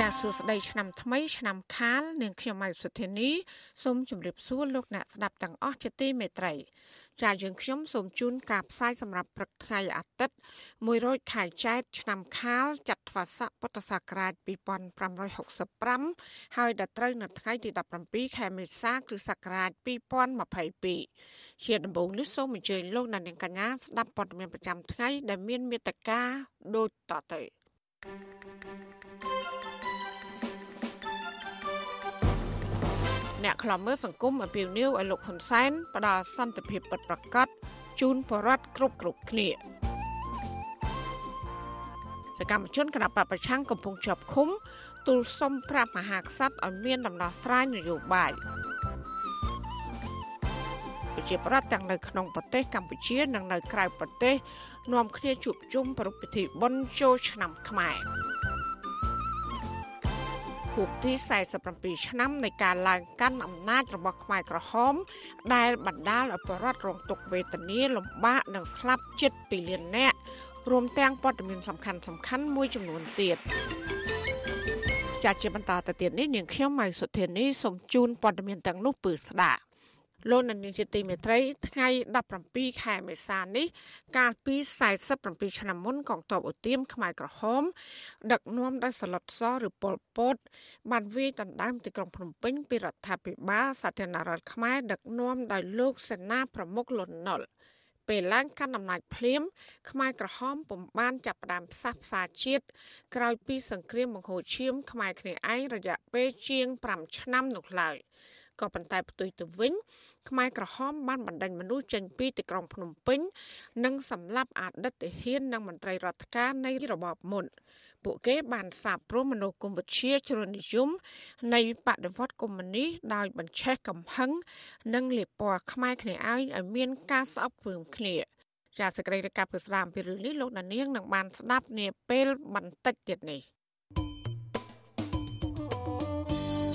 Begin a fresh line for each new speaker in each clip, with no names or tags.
ចាសសួស្តីឆ្នាំថ្មីឆ្នាំខាលនាងខ្ញុំម៉ៃសុធានីសូមជម្រាបសួរលោកអ្នកស្ដាប់ទាំងអស់ជាទីមេត្រី ចាយើងខ្ញុំសូមជូនការផ្សាយសម្រាប់ព្រឹកថ្ងៃអាទិត្យ100ខែចែកឆ្នាំខាលចត្វាស័កពុទ្ធសករាជ2565ហើយដល់ត្រូវនៅថ្ងៃទី17ខែមេសាគ្រិស្តសករាជ2022ជាដំបូងនេះសូមអញ្ជើញលោកអ្នកនាងកញ្ញាស្ដាប់ព័ត៌មានប្រចាំថ្ងៃដែលមានមេត្តាដូចតទៅ thank you អ្នកខ្លំមើលសង្គមអំពាវនាវឲ្យលោកហ៊ុនសែនផ្ដល់សន្តិភាពពិតប្រាកដជូនបរដ្ឋគ្រប់គ្រប់គ្នាសកម្មជនគណបកប្រឆាំងកំពុងជាប់ឃុំទូលសុំប្រាប់មហាក្សត្រឲ្យមានដំណោះស្រាយនយោបាយប្រជាប្រដ្ឋទាំងនៅក្នុងប្រទេសកម្ពុជានិងនៅក្រៅប្រទេសនាំគ្នាជួបជុំប្រពៃពិធីបុណ្យចូលឆ្នាំខ្មែរ ខួបទី47ឆ្នាំនៃការឡើងកាន់អំណាចរបស់ខ្មែរក្រហម ដែលបណ្ដាលឲ្យប្រជារដ្ឋរងទុក្ខវេទនាលំបាកនិងស្លាប់ជិត2លាននាក់រួមទាំងព័ត៌មានសំខាន់សំខាន់មួយចំនួនទៀតចាជាបន្តទៅទៀតនេះនាងខ្ញុំម៉ៃសុធានីសូមជូនព័ត៌មានទាំងនោះពឺស្ដាប់ លោកនាយកជាទីមេត្រីថ្ងៃ17ខែមេសានេះ កាលពី47ឆ្នាំមុនកងទ័ពអូទៀមខ្មែរក្រហម ដឹកនាំដោយសឡុតសឬប៉ុលពត បានវាយដណ្ដើមទីក្រុងភ្នំពេញពីរដ្ឋាភិបាលសាធារណរដ្ឋខ្មែរដឹកនាំដោយលោកសេនាប្រមុខលន់នល់ពេលឡើងកាន់អំណាចភ្លាមខ្មែរក្រហមពុំបានចាប់ផ្ដើមផ្សះផ្សាជាតិក្រោយពីសង្គ្រាមបង្ហូរឈាមខ្មែរគ្នាឯងរយៈពេលជាង5ឆ្នាំនោះឡើយ ក៏ប៉ុន្តែផ្ទុយទៅវិញខ្មែរក្រហមបានបណ្ដេញមនុស្សចេញពីទីក្រុងភ្នំពេញ និងសម្លាប់អតីតទាហាននិងមន្ត្រីរដ្ឋការនៃរបបមុនពួកគេបានសាបព្រមមនោគមវិជ្ជាជ្រុលនិយមនៃបដិវត្តកុម្មុយនីសដោយបញ្ឆេះកំហឹងនិងលាបពណ៌ខ្មែរគ្នាឲ្យឲ្យមានការស្អប់ខ្ពើមគ្នាជាសក្តិរកັບពីស្ដាមពីរឿងនេះលោកដានៀងនឹងបានស្ដាប់នាពេលបន្តិចទៀតនេះ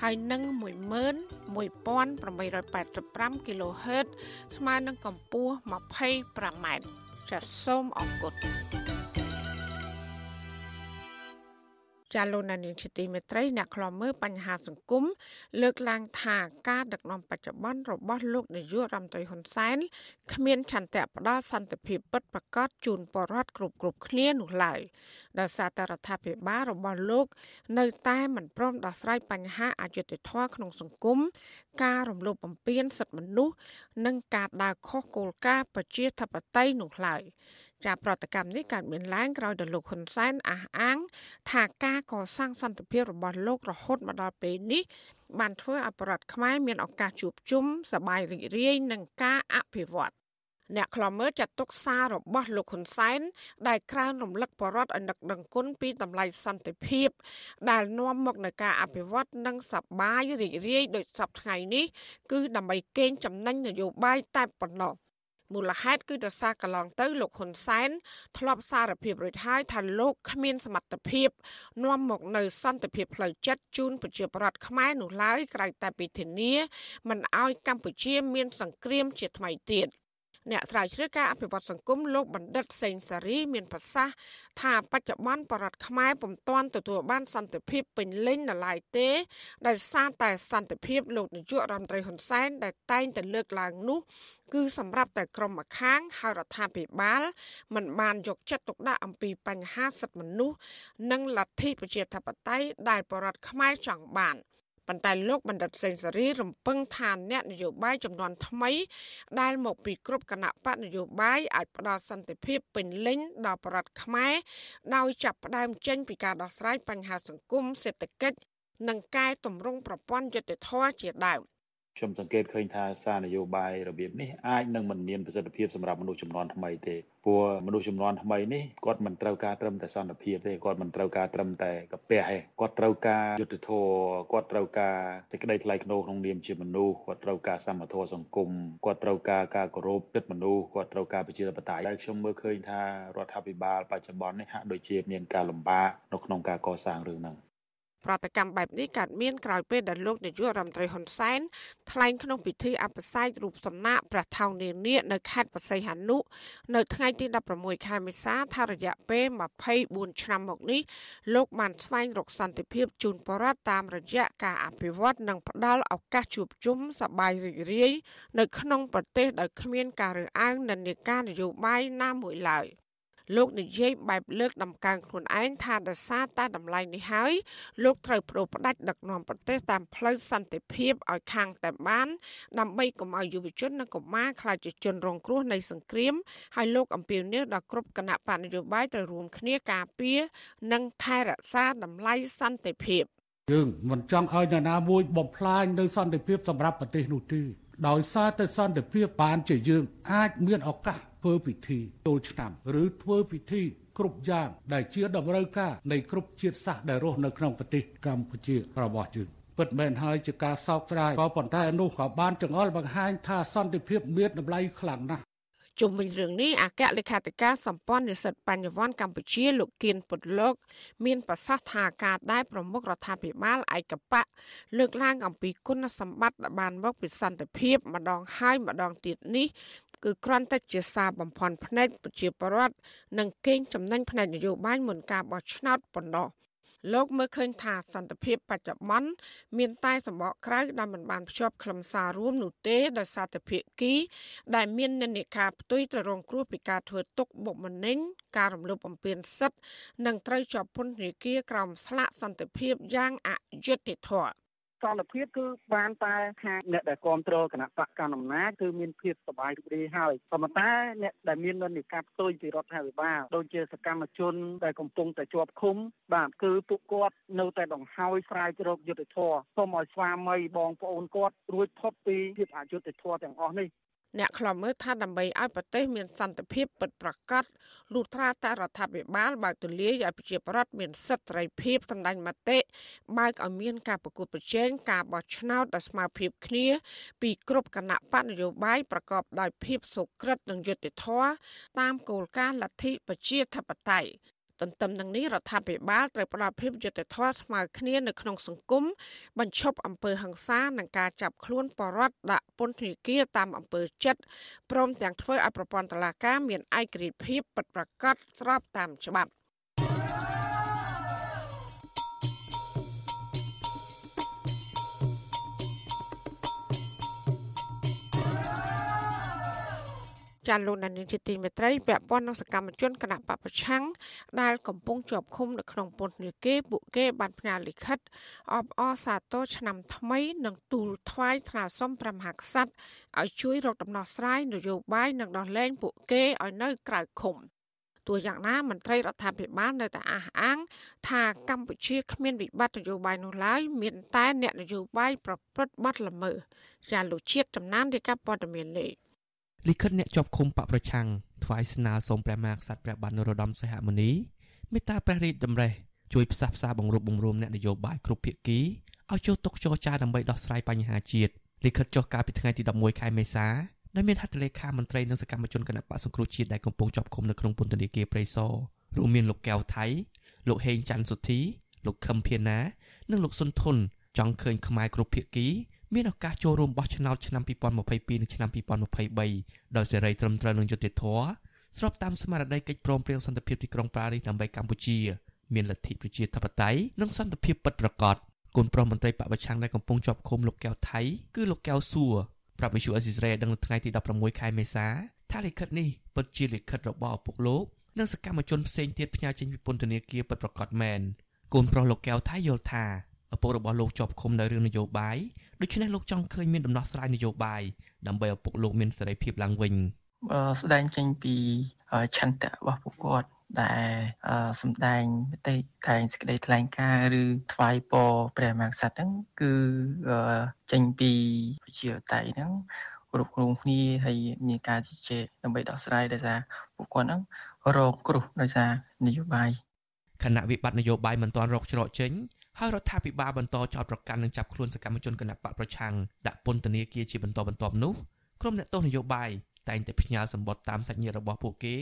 ហើយនឹង11885 kHz ស្មើនឹងកម្ពស់ 25m ចាសសូមអរគុណ ចាលោកនានីជាទីមេត្រីអ្នកខ្លាំមើលបញ្ហាសង្គមលើកឡើងថាការដឹកនាំបច្ចុប្បន្នរបស់លោកនាយករដ្ឋមន្ត្រីហ៊ុនសែនគ្មានឆន្ទៈផ្ដល់សន្តិភាពពិតប្រាកដជូនប្រជាពលរដ្ឋគ្រប់គ្រប់គ្នានោះឡើយដោយសារតែរដ្ឋាភិបាលរបស់លោក នៅតែមិនព្រមដោះស្រាយបញ្ហាអយុត្តិធម៌ក្នុងសង្គមការរំលោភបំពានសិទ្ធិមនុស្សនិងការដើរខុសគោលការណ៍ប្រជាធិបតេយ្យនោះឡើយ ចាប្រតិកម្មនេះកើតមានឡើងក្រោយដល់លោកហ៊ុនសែនអះអាង ថាការកសាងសន្តិភាពរបស់លោករហូតមកដល់ពេលនេះបានធ្វើឲ្យប្រជាខ្មែរមានឱកាសជួបជុំសប្បាយរីករាយនឹងការអភិវឌ្ឍអ្នកខ្លាំមើលចាត់ទុកសាររបស់លោកហ៊ុនសែនដែលក្រើនរំលឹកបរដ្ឋឲ្យនឹកដឹងគុណពីតម្លៃសន្តិភាព ដែលនាំមកនូវការអភិវឌ្ឍនិងសប្បាយរីករាយដូចសពថ្ងៃនេះ គឺដើម្បីកេងចំណេញនយោបាយតែប៉ុណ្ណោះ។ មូលហេតុគឺដោយសារកន្លងទៅលោកហ៊ុនសែនធ្លាប់សារភាពរួចហើយថាលោកគ្មានសមត្ថភាពនាំមកនៅសន្តិភាពផ្លូវចិត្តជូនប្រជាប្រដ្ឋខ្មែរនោះឡើយក្រៅតែពីធានាមិនឲ្យកម្ពុជាមានសង្គ្រាមជាថ្មីទៀត អ្នកស្រាវជ្រាវការអភិវឌ្ឍសង្គមលោកបណ្ឌិតសេងសារី មានប្រសាសន៍ថាបច្ចុប្បន្នបរដ្ឋខ្មែរពុំទាន់ទទួលបានសន្តិភាពពេញលេញនៅឡើយទេដោយសារតែសន្តិភាពលោកនាយករដ្ឋមន្ត្រីហ៊ុនសែនដែលតែងតែលើកឡើងនោះគឺសម្រាប់តែក្រុមម្ខាងហើយរដ្ឋាភិបាលមិនបានយកចិត្តទុកដាក់អំពីបញ្ហាសិទ្ធិមនុស្សនិងលទ្ធិប្រជាធិបតេយ្យដែលបរដ្ឋខ្មែរចង់បាន។ ប៉ុន្តែលោកបណ្ឌិតសេងសេរីរំពឹងថាអ្នកនយោបាយចំនួនថ្មី ដែលមកពីគ្រប់គណៈបកនយោបាយអាចផ្ដល់សន្តិភាពពេញលេញដល់ប្រដ្ឋខ្មែរដោយចាប់ផ្ដើមចេញពីការដោះស្រាយបញ្ហាសង្គមសេដ្ឋកិច្ចនិងកែតម្រង់ប្រព័ន្ធយុត្តិធម៌ជាដើម។
ខ្ញុំសង្កេតឃើញថាសារនយោបាយរបៀបនេះអាចនឹងមិនមានប្រសិទ្ធភាពសម្រាប់មនុស្សចំនួនថ្មីទេព្រោះមនុស្សចំនួនថ្មីនេះគាត់មិនត្រូវការត្រឹមតែសន្តិភាពទេគាត់មិនត្រូវការត្រឹមតែកាពះទេគាត់ត្រូវការយុត្តិធម៌គាត់ត្រូវការសេចក្តីថ្លៃថ្នូរក្នុងនាមជាមនុស្សគាត់ត្រូវការសមធម៌សង្គមគាត់ត្រូវការការគោរពសិទ្ធិមនុស្សគាត់ត្រូវការប្រជាធិបតេយ្យដែលខ្ញុំមើលឃើញថារដ្ឋាភិបាលបច្ចុប្បន្ននេះហាក់ដូចជាមានការលំបាកនៅក្នុងការកសាងរឿងហ្នឹង
ប្រតិកម្មបែបនេះកើតមានក្រោយពេលដែលលោកនាយករដ្ឋមន្ត្រីហ៊ុនសែនថ្លែងក្នុងពិធីអបិសេករូបសំណាកព្រះថោងនានានៅខេត្តបរសៃហនុនៅថ្ងៃទី16ខែមេសាថារយៈពេល24ឆ្នាំមកនេះលោកបានស្វែងរកសន្តិភាពជូនបរិបទតាមរយៈការអភិវឌ្ឍនិងផ្ដល់ឱកាសជួបជុំសប្បាយរីករាយនៅក្នុងប្រទេសដោយគ្មានការរើសអើងនិន្នាការនយោបាយណាមួយឡើយ។ លោកនិយាយបែបលើកដំកើងខ្លួនឯងថាដោយសារតែតម្លៃនេះហើយលោកត្រូវប្រូផ្ដាច់ដឹកនាំប្រទេសតាមផ្លូវសន្តិភាពឲ្យខាងតែបាន ដើម្បីកុំឲ្យយុវជននិងកុមារខ្លាចជាជនរងគ្រោះនៃសង្គ្រាមហើយលោកអំពាវនាវដល់គ្រប់គណៈបកនយោបាយត្រូវរួមគ្នាការពារនិងថែរក្សាតម្លៃសន្តិភាព
យើងមិនចង់ឲ្យនរណាមួយបំផ្លាញនៅសន្តិភាពសម្រាប់ប្រទេសនោះទេដោយសារតែសន្តិភាពបានជាយើងអាចមានឱកាស ធ្វើពិធីចូលឆ្នាំឬធ្វើពិធីគ្រប់យ៉ាងដែលជាតម្រូវការនៃគ្រប់ជាតិសាសន៍ដែលរស់នៅក្នុងប្រទេសកម្ពុជារបស់យើងពិតមែនហើយជាការសោកស្ដាយក៏ប៉ុន្តែនោះក៏បានចង្អុលបង្ហាញថាសន្តិភាពមានតម្លៃខ្លាំងណាស់
ជុំវិញរឿងនេះអគ្គលេខាធិការសម្ព័ន្ធនិស្សិតបញ្ញវន្តកម្ពុជាលោកគៀនពុតលោក មានប្រសាសន៍ថាការដែលប្រមុខរដ្ឋាភិបាលឯកបៈលើកឡើងអំពីគុណសម្បត្តិដែលបានមកពីសន្តិភាពម្ដងហើយម្ដងទៀតនេះ គឺគ្រាន់តែជាសារបំផន់ភ្នែកប្រជាពលរដ្ឋនិងកេងចំណេញផ្នែកនយោបាយមុនការបោះឆ្នោតប៉ុណ្ណោះលោកមើលឃើញថាសន្តិភាពបច្ចុប្បន្នមានតែសម្បកក្រៅដែលមិនបានភ្ជាប់ខ្លឹមសាររួមនោះទេដោយសារតែភាគី ដែលមាននិន្នាការផ្ទុយទៅរងគ្រោះពីការធ្វើទុកបុកម្នេញការរំលោភបំពានសិទ្ធិនិងត្រូវជាប់ពន្ធនាគារក្រោមស្លាកសន្តិភាពយ៉ាងអយុត្តិធម៌
សន្តិភាពគឺបានតែខាងអ្នកដែលគ្រប់គ្រងគណៈបកកណ្ដាលអំណាចគឺមានភាពសบายរីករាយហើយប៉ុន្តែអ្នកដែលមាននិន្នាការផ្ទុយពីរដ្ឋាភិបាលដូចជាសកម្មជនដែលកំពុងតែជាប់ឃុំបាទគឺពួកគាត់នៅតែដង្ហើយស្រាវជ្រាវយុទ្ធធរសូមឲ្យស្វាមីបងប្អូនគាត់រួចផុតពីភាពអយុត្តិធម៌ទាំងអស់នេះ
អ្នកខ្លំមើលថាដើម្បីឲ្យប្រទេសមានសន្តិភាពពិតប្រាកដលុះត្រាតែរដ្ឋាភិបាលបើកទូលាយឲ្យប្រជាពលរដ្ឋមានសិទ្ធិសេរីភាពសម្ដែងមតិបើកឲ្យមានការប្រកួតប្រជែងការបោះឆ្នោតដោយស្មើភាពគ្នា ពីគ្រប់គណៈបកនយោបាយប្រកបដោយភាពសុក្រិតនិងយុត្តិធម៌តាមគោលការណ៍លទ្ធិប្រជាធិបតេយ្យ ទន្ទឹមនឹងនេះរដ្ឋាភិបាលត្រូវផ្ដល់ភាពយុត្តិធម៌ស្មើគ្នានៅក្នុងសង្គមបញ្ឈប់អំពើហិង្សានិងការចាប់ខ្លួនបរិវត្តដាក់ពន្ធនាគារតាមអំពើចិត្តព្រមទាំងធ្វើឲ្យប្រព័ន្ធតុលាការមានឯករាជ្យភាពពិតប្រាកដស្របតាមច្បាប់ ចាលោកដានីជាទីមេត្រីពាក់ព័ន្ធនឹងសកម្មជនគណៈបពប្រឆាំងដែលកំពុងជាប់ឃុំនៅក្នុងពន្ធនាគារពួកគេបានផ្ញើលិខិតអបអរសាទរឆ្នាំថ្មីនិងទូលថ្វាយថ្នាសុំព្រះមហាក្សត្រឲ្យជួយរកដំណោះស្រាយនយោបាយនិងដោះលែងពួកគេឲ្យនៅក្រៅឃុំទោះយ៉ាងណាមន្ត្រីរដ្ឋាភិបាលនៅតែអះអាង ថាកម្ពុជាគ្មានវិបត្តិនយោបាយនោះឡើយមានតែអ្នកនយោបាយប្រព្រឹត្តបទល្មើសចាលោកជាតិចំណានរាយការណ៍ព័ត៌មាននេះ
លិខិតអ្នកជាប់ឃុំបកប្រឆាំងថ្វាយស្នើសូមព្រះមហាក្សត្រព្រះបាទនរោត្តមសីហមុនីមេត្តាព្រះរាជតម្រេះជួយផ្សះផ្សាបង្រួបបង្រួមអ្នកនយោបាយគ្រប់ភាគីឲ្យចូលតុចរចាដើម្បីដោះស្រាយបញ្ហាជាតិលិខិតចុះកាលពីថ្ងៃទី11ខែមេសាដែលមានហត្ថលេខាមន្ត្រីនិងសកម្មជនគណៈបកសង្គ្រោះជាតិដែលកំពុងជាប់ឃុំនៅក្នុងពន្ធនាគារព្រៃសររួមមានលោកកែវថៃលោកហេងច័ន្ទសុធីលោកខឹមភៀណា និងលោកសុនធុនចង់ឃើញខ្មែរគ្រប់ភាគី មានឱកាសចូលរួមបោះឆ្នោតឆ្នាំ2022និងឆ្នាំ2023ដោយសេរីត្រឹមត្រូវនឹងយុត្តិធម៌ស្របតាមស្មារតីកិច្ចព្រមព្រៀងសន្តិភាពទីក្រុងប៉ារីសដើម្បីកម្ពុជាមានលទ្ធិប្រជាធិបតេយ្យនិងសន្តិភាពពិតប្រាកដកូនប្រុសមន្ត្រីបពប្រឆាំងដែលកំពុងជាប់ឃុំលោកកែវថៃគឺលោកកែវសួរប្រាប់វិសុអេស៊ីសរ៉េដឹងនៅថ្ងៃទី16ខែមេសាថាលិខិតនេះពិតជាលិខិតរបស់ឪពុកលោកនិងសកម្មជនផ្សេងទៀតផ្ញើចេញពីពន្ធនាគារពិតប្រាកដមែនកូនប្រុសលោកកែវថៃយល់ថា ឪពុករបស់លោកជាប់ឃុំនៅរឿងនយោបាយដូច្នេះលោកចង់ឃើញមានដំណោះស្រាយនយោបាយដើម្បីឲ្យឪពុកលោកមានសេរីភាពឡើងវិញ
ស្ដែងចេញពីឆន្ទៈរបស់ពួកគាត់ដែលសម្ដែងមតិតែងសេចក្តីថ្លែងការណ៍ឬថ្វាយពរព្រះមហាក្សត្រហ្នឹងគឺចេញពីវិជាតៃហ្នឹងគ្រប់គ្រងគ្នាហើយមានការជជែកដើម្បីដោះស្រាយដោយសារពួកគាត់ហ្នឹងរងគ្រោះដោយសារនយោបាយ
គណៈវិបត្តិនយោបាយមិនទាន់រកច្រកចេញ ហើយរដ្ឋាភិបាលបន្តចោទប្រកាន់និងចាប់ខ្លួនសកម្មជនគណៈបកប្រឆាំងដាក់ពន្ធនាគារជាបន្តបន្ទាប់នោះក្រុមអ្នកទោសនយោបាយតែងតែផ្ញើសម្បត្តិតាមសាច់ញាតិរបស់ពួកគេ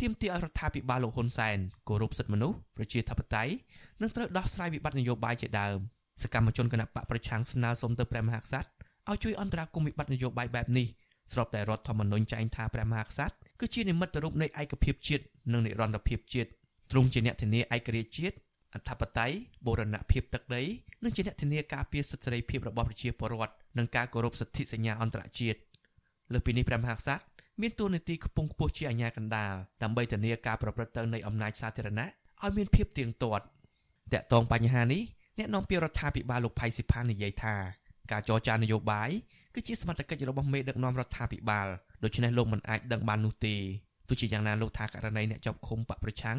ទាមទារឲ្យរដ្ឋាភិបាលលោកហ៊ុនសែនគោរពសិទ្ធិមនុស្សប្រជាធិបតេយ្យនិងត្រូវដោះស្រាយវិបត្តិនយោបាយជាដើមសកម្មជនគណៈបកប្រឆាំងស្នើសុំទៅព្រះមហាក្សត្រឲ្យជួយអន្តរាគមន៍វិបត្តិនយោបាយបែបនេះស្របតែរដ្ឋធម្មនុញ្ញចែងថាព្រះមហាក្សត្រគឺជានិមិត្តរូបនៃឯកភាពជាតិនិងនិរន្តរភាពជាតិទ្រង់ជាអ្នកធានាឯករាជ្យជាតិ អធិបតេយ្យបូរណភាពទឹកដីនិងជាអ្នកធានាការពារសិទ្ធិសេរីភាពរបស់ប្រជាពលរដ្ឋនិងការគោរពសិទ្ធិសញ្ញាអន្តរជាតិលើពីនេះព្រះមហាក្សត្រមានតួនាទីខ្ពង់ខ្ពស់ជាអាជ្ញាកណ្ដាលដើម្បីធានាការប្រព្រឹត្តទៅនៃអំណាចសាធារណៈឲ្យមានភាពទៀងទាត់តកតងបញ្ហានេះអ្នកនាំពាក្យរដ្ឋាភិបាលលោកផៃស៊ីផាននិយាយថាការចរចានយោបាយគឺជាសមត្ថកិច្ចរបស់មេដឹកនាំរដ្ឋាភិបាលដូច្នេះលោកមិនអាចដឹងបាននោះទេទោះជាយ៉ាងណាលោកថាករណីអ្នកជាប់ឃុំបកប្រឆាំង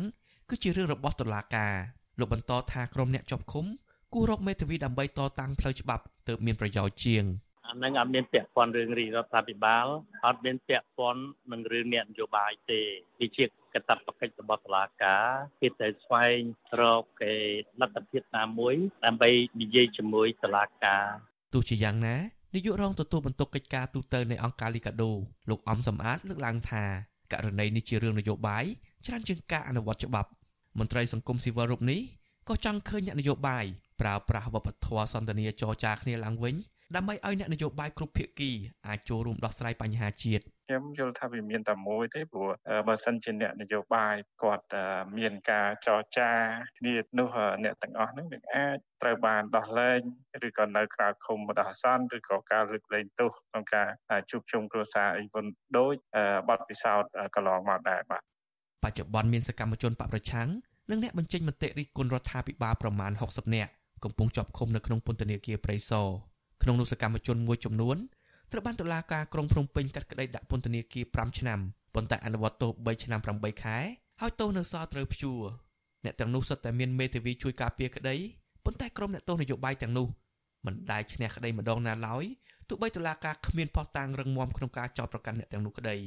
គឺជារឿងរបស់តុលាការ លោកបន្តថាក្រុមអ្នកជាប់ឃុំគួររកមេធាវីដើម្បីតតាំងផ្លូវច្បាប់ទើបមានប្រយោជន៍ជាង
អានឹងអត់មានពាក់ព័ន្ធរឿងរាជរដ្ឋាភិបាលអត់មានពាក់ព័ន្ធនឹងរឿងអ្នកនយោបាយទេវាជាកតបកិច្ចរបស់តុលាការគេតែស្វែងរកគេលទ្ធភាពណាមួយដើម្បីនិយាយជាមួយតុលាការ
ទោះជាយ៉ាងណានាយករងទទួលបន្ទុកកិច្ចការទូតនៃអង្គការលីកាដូលោកអំសំអាតលើកឡើងថាករណីនេះជារឿងនយោបាយច្រើនជាងការអនុវត្តច្បាប់ មន្ត្រីសង្គមស៊ីវិលរូបនេះក៏ចង់ឃើញអ្នកនយោបាយប្រើប្រាស់វប្បធម៌សន្តានាចរចាគ្នាឡើងវិញដើម្បីឲ្យអ្នកនយោបាយគ្រប់ភាគីអាចចូលរួមដោះស្រាយបញ្ហាជាតិ
ខ្ញុំយល់ថាវាមានតែមួយទេព្រោះបើសិនជាអ្នកនយោបាយគាត់មានការចរចាគ្នានោះអ្នកទាំងអស់ហ្នឹងនឹងអាចត្រូវបានដោះលែងឬក៏នៅក្រៅឃុំបណ្ដោះអាសន្នឬក៏ការលើកលែងទោសក្នុងការជួបជុំគ្រួសារអីវិញដោយបទពិសោធន៍កន្លងមកដែរបាទ
បច្ចុប្បន្នមានសកម្មជនបកប្រឆាំងនិងអ្នកបញ្ចេញមតិរិះគន់រដ្ឋាភិបាលប្រមាណ60នាក់កំពុងជាប់ឃុំនៅក្នុងពន្ធនាគារព្រៃសរក្នុងនោះសកម្មជនមួយចំនួនត្រូវបានតុលាការក្រុងភ្នំពេញកាត់ក្តីដាក់ពន្ធនាគារ5ឆ្នាំប៉ុន្តែអនុវត្តទោស3ឆ្នាំ8ខែហើយទោសនៅសល់ត្រូវព្យួរអ្នកទាំងនោះសុទ្ធតែមានមេធាវីជួយការពារក្តីប៉ុន្តែក្រុមអ្នកទោសនយោបាយទាំងនោះមិនដែលឈ្នះក្តីម្ដងណាឡើយទោះបីតុលាការគ្មានផុសតាងរឹងមាំក្នុងការចោទប្រកាន់អ្នកទាំងនោះក្តី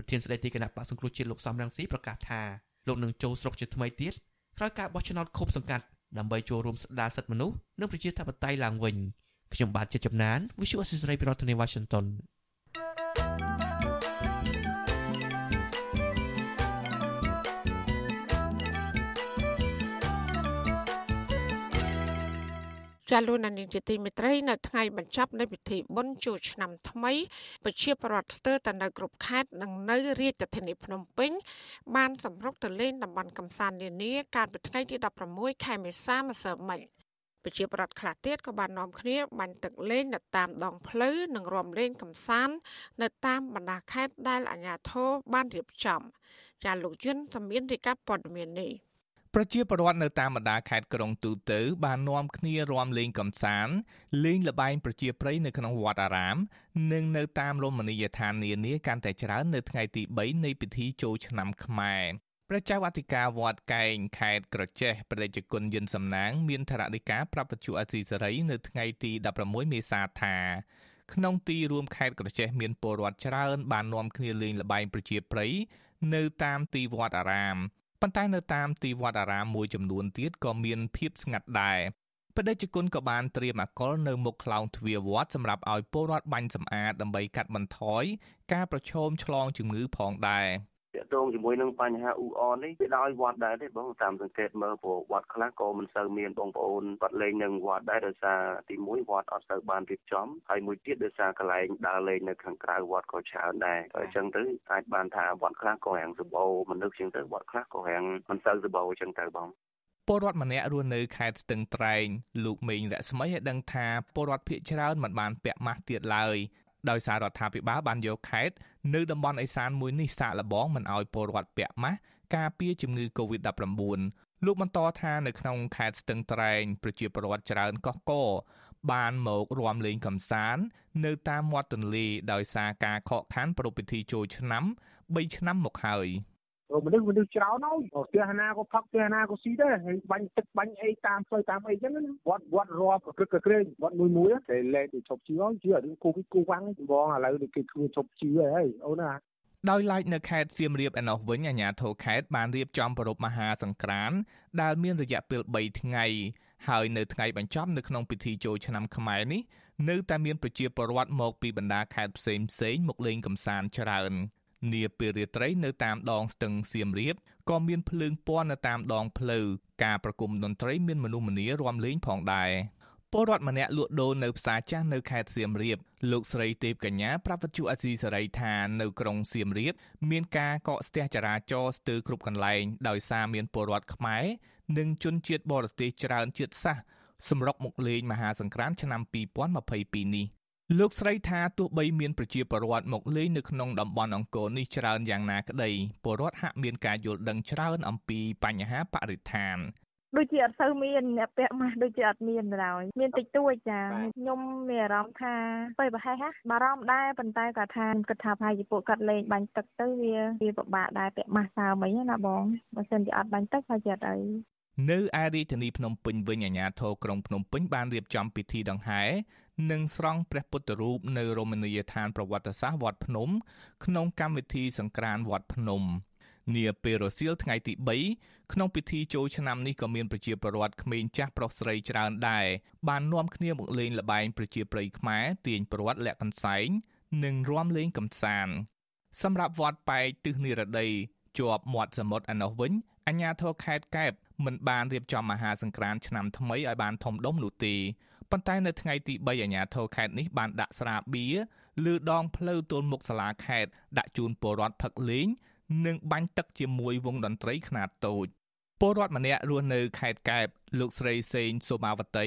ប្រធានស្ដីទីគណៈបកសង្គ្រោះជាតិលោកសំរងស៊ីប្រកាសថាលោកនឹងចូលស្រុកជាថ្មីទៀតក្រោយការបោះឆ្នោតឃុំសង្កាត់ដើម្បីចូលរួមស្ដារសិទ្ធិមនុស្សនិងប្រជាធិបតេយ្យឡើងវិញខ្ញុំបាទជាចំណាន Visual Assisray ពីរដ្ឋធានី Washington
ចាលោកនានីជាទីមេត្រីនៅថ្ងៃបញ្ចប់នៃពិធីបុណ្យចូលឆ្នាំថ្មីប្រជាពលរដ្ឋស្ទើរតែនៅគ្រប់ខេត្តនិងនៅរាជធានីភ្នំពេញបានសម្រុកទៅលេងតំបន់កំសាន្តនានាកាលពីថ្ងៃទី16ខែមេសាម្សិលមិញប្រជាពលរដ្ឋខ្លះទៀតក៏បាននាំគ្នាបាញ់ទឹកលេងនៅតាមដងផ្លូវនិងរាំលេងកំសាន្តនៅតាមបណ្ដាខេត្តដែលអាជ្ញាធរបានរៀបចំ ចាលោកយុនသမមានរាយការណ៍ព័ត៌មាននេះ
ប្រជាពលរដ្ឋនៅតាមបណ្ដាខេត្តក្រុងទូទៅបាននាំគ្នារាំលេងកំសាន្តលេងល្បែងប្រជាប្រិយនៅក្នុងវត្តអារាម និងនៅតាមរមណីយដ្ឋាននានាកាន់តែច្រើននៅថ្ងៃទី3នៃពិធីចូលឆ្នាំខ្មែរព្រះចៅអធិការវត្តកែងខេត្តក្រចេះព្រះតេជគុណយិនសំណាង មានថរណីកាប្រាប់បច្ចុប្បន្នអសីសេរីនៅថ្ងៃទី16មេសាថាក្នុងទីរួមខេត្តក្រចេះមានពលរដ្ឋច្រើនបាននាំគ្នាលេងល្បែងប្រជាប្រិយនៅតាមទីវត្តអារាម ប៉ុន្តែនៅតាមទីវត្តអារាមមួយចំនួនទៀតក៏មានភាពស្ងាត់ដែរបដិជគុណក៏បានត្រៀមអកុលនៅមុខខ្លោងទ្វារវត្តសម្រាប់ឲ្យពលរដ្ឋបាញ់សម្អាតដើម្បីកាត់បន្ថយការប្រឈមឆ្លងជំងឺផងដែរ
ទាក់ទងជាមួយនឹងបញ្ហាអ៊ូអននេះវាដោយវត្តដែរទេបងតាមសង្កេតមើលព្រោះវត្តខ្លះក៏មិនសូវមានបងប្អូនគាត់លេងនឹងវត្តដែរដោយសារទីមួយវត្តអត់សូវបានរៀបចំហើយមួយទៀតដោយសារកន្លែងដើរលេងនៅខាងក្រៅវត្តក៏ច្រើនដែរអញ្ចឹងទៅអាចបានថាវត្តខ្លះក៏រាំងសម្បូរមនុស្សជាងទៅវត្តខ្លះក៏រាំងមិនសូវសម្បូរអញ្ចឹងទៅបង
ពលរដ្ឋម្នាក់រស់នៅខេត្តស្ទឹងត្រែងលោកមេងរស្មីឲ្យដឹងថាពលរដ្ឋភៀសច្រើនមិនបានពាក់ម៉ាស់ទៀតឡើយ ដោយសាររដ្ឋាភិបាលបានយកខេត្តនៅតំបន់ឦសានមួយនេះសាកល្បងមិនឲ្យពលរដ្ឋពាក់ម៉ាស់ការពារជំងឺ Covid-19 លោកបន្តថានៅក្នុងខេត្តស្ទឹងត្រែងប្រជាពលរដ្ឋច្រើនកកកបានមករួមលេងកំសាន្តនៅតាមមាត់ទន្លេដោយសារការខកខានប្រពៃពិធីចូលឆ្នាំ3ឆ្នាំមកហើយ។
មនុស្សមនុស្សច្រើនហើយផ្ទះណាក៏ផឹកផ្ទះណាក៏ស៊ីដែរហើយបាញ់ទឹកបាញ់អីតាមផ្លូវតាមអីចឹងវត្តវត្តរាប់ក្រឹកក្រែងវត្តមួយមួយគេលែងទៅឈប់ជឿហើយជឿរឿងគូវិគូវាំងបងឥឡូវគេធ្វើឈប់ជឿហើយអូនណា
ដោយឡែកនៅខេត្តសៀមរាបឯណោះវិញអាជ្ញាធរខេត្តបានរៀបចំប្រពៃមហាសង្ក្រានដែលមានរយៈពេល3ថ្ងៃហើយនៅថ្ងៃបញ្ចប់នៅក្នុងពិធីចូលឆ្នាំខ្មែរនេះនៅតែមានប្រជាពលរដ្ឋមកពីបណ្ដាខេត្តផ្សេងផ្សេងមកលេងកម្សាន្តច្រើន។ នាពេលរាត្រីនៅតាមដងស្ទឹងសៀមរាបក៏មានភ្លើងពណ៌នៅតាមដងផ្លូវការប្រគំតន្ត្រីមានមនុស្សម្នារាំលេងផងដែរពលរដ្ឋម្នាក់លក់ដូរនៅផ្សារចាស់នៅខេត្តសៀមរាបលោកស្រីទេពកញ្ញាប្រាប់វិទ្យុអសីសេរីថានៅក្រុងសៀមរាប មានការកកស្ទះចរាចរណ៍ស្ទើរគ្រប់កន្លែងដោយសារមានពលរដ្ឋខ្មែរនិងជនជាតិបរទេសច្រើនជាតិសាសន៍សម្រុកមកលេងមហាសង្ក្រាន្តឆ្នាំ2022នេះ លោកស្រីថាទោះបីមានប្រជាពលរដ្ឋមកលេងនៅក្នុងតំបន់អង្គរនេះច្រើនយ៉ាងណាក្តីពលរដ្ឋហាក់មានការយល់ដឹងច្រើនអំពីបញ្ហាបរិស្ថាន
ដូចជាអត់សូវមានអ្នកពាក់ម៉ាស់ដូចជាអត់មានឡើយមានតិចតួចចាខ្ញុំមានអារម្មណ៍ថាពេលប្រហែលបារម្ភដែរប៉ុន្តែគាត់ថាគិតថាប្រហែលជាពួកគាត់លេងបាញ់ទឹកទៅវាវាពិបាកដែរពាក់ម៉ាស់សើមិញណាបងបើសិនជាអត់បាញ់ទឹកហើយជាអត់អី
នៅឯរាជធានីភ្នំពេញវិញអាជ្ញាធរក្រុងភ្នំពេញបានរៀបចំពិធីដង្ហែ និងស្រង់ព្រះពុទ្ធរូបនៅរមណីយដ្ឋានប្រវត្តិសាស្ត្រវត្តភ្នំ ក្នុងកម្មវិធីសង្ក្រាន្តវត្តភ្នំនាពេលរសៀលថ្ងៃទី3ក្នុងពិធីចូលឆ្នាំនេះក៏មានប្រជាពលរដ្ឋក្មេងចាស់ប្រុសស្រីច្រើនដែរបាននាំគ្នាមកលេងល្បែងប្រជាប្រិយខ្មែរទាញប្រវត្តិលាក់កន្សែងនិងរាំលេងកំសាន្តសម្រាប់វត្តប៉ែកទិសនិរដីជាប់មាត់សមុទ្រឯណោះវិញអាជ្ញាធរខេត្តកែបមិនបានរៀបចំមហាសង្ក្រាន្តឆ្នាំថ្មីឲ្យបានធំដុំនោះទេ ប៉ុន្តែនៅថ្ងៃទី3អាជ្ញាធរខេត្តនេះបានដាក់ស្រាបៀរលើដងផ្លូវទល់មុខសាលាខេត្តដាក់ជូនពលរដ្ឋផឹកលេងនិងបាញ់ទឹកជាមួយវងតន្ត្រីខ្នាតតូចពលរដ្ឋម្នាក់រស់នៅខេត្តកែបលោកស្រីសេងសូមាវតី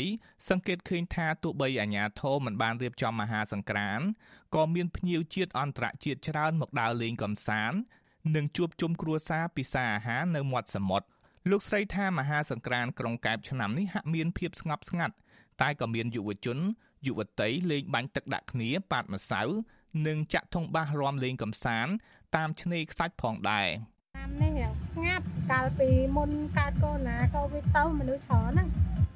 សង្កេតឃើញថាទោះបីអាជ្ញាធរមិនបានរៀបចំមហាសង្ក្រាន្តក៏មានភ្ញៀវជាតិអន្តរជាតិច្រើនមកដើរលេងកម្សាន្តនិងជួបជុំគ្រួសារពិសាអាហារនៅមាត់សមុទ្រលោកស្រីថាមហាសង្ក្រាន្តក្រុងកែបឆ្នាំនេះហាក់មានភាពស្ងប់ស្ងាត់ តែក៏មានយុវជនយុវតីលេងបាញ់ទឹកដាក់គ្នាប៉ាតម្សៅនិងចាក់ធុងបាសរាំលេងកំសាន្តតាមឆ្នេរខ្សាច់ផងដែរ
តាមនេះយ៉ាងស្ងាត់កាលពីមុនកើតកូវីដណាកូវីដទៅមនុស្សច្រើនហ្នឹង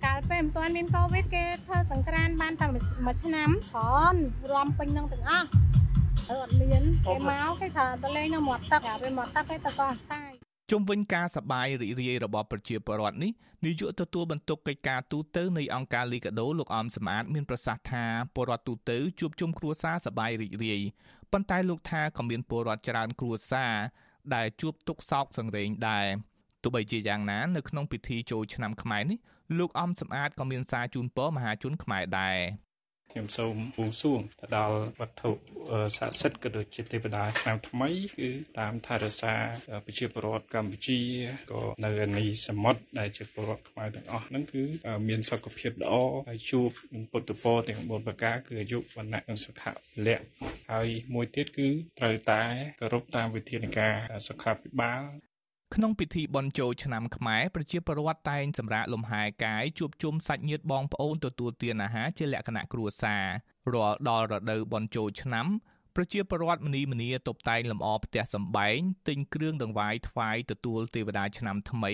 កាលពេលមិនទាន់មានកូវីដគេធ្វើសង្ក្រានបានតែមួយឆ្នាំច្រើនរំពេញនឹងទាំងអស់អឺអត់មានគេមកគេច្រើនទៅលេងនៅមាត់ទឹកពេលមាត់ទឹកគេទៅកោះតាយ
ជុំវិញការសបាយរីករាយរបស់ប្រជាពលរដ្ឋនេះនាយកទទួលបន្ទុកកិច្ចការទូតនៃអង្គការលីកាដូលោកអមសម្អាតមានប្រសាសន៍ថាពលរដ្ឋទូទៅជួបជុំគ្រួសារសបាយរីករាយប៉ុន្តែលោកថាក៏មានពលរដ្ឋច្រើនគ្រួសារដែលជួបទុក្ខសោកសង្រេងដែរទោះបីជាយ៉ាងណានៅក្នុងពិធីចូលឆ្នាំខ្មែរនេះលោកអំសម្អាតក៏មានសារជូនពរមហាជនខ្មែរដែរ
ខ្ញុំសូមបួងសួងទៅដល់វត្ថុស័ក្តិសិទ្ធិក៏ដូចជាទេវតាឆ្នាំថ្មីគឺតាមថែរក្សាប្រជាពលរដ្ឋកម្ពុជាក៏នៅនីសមុទ្រដែលជាពលរដ្ឋខ្មែរទាំងអស់ហ្នឹងគឺមានសុខភាពល្អហើយជួបពុទ្ធពរទាំង4ប្រការគឺអាយុវណ្ណៈនិងសុខៈលក្ខហើយមួយទៀតគឺត្រូវតែគោរពតាមវិធានការសុខាភិបាល
ក្នុងពិធីបុណ្យចូលឆ្នាំខ្មែរប្រជាពលរដ្ឋតែងសម្រាកលំហែកាយជួបជុំសាច់ញាតិបងប្អូនទទួលទានអាហារជាលក្ខណៈគ្រួសាររាល់ដល់រដូវបុណ្យចូលឆ្នាំប្រជាពលរដ្ឋមនីមនីតុបតែងលម្អផ្ទះសម្បែងទិញគ្រឿងដង្វាយថ្វាយទទួលទេវតាឆ្នាំថ្មី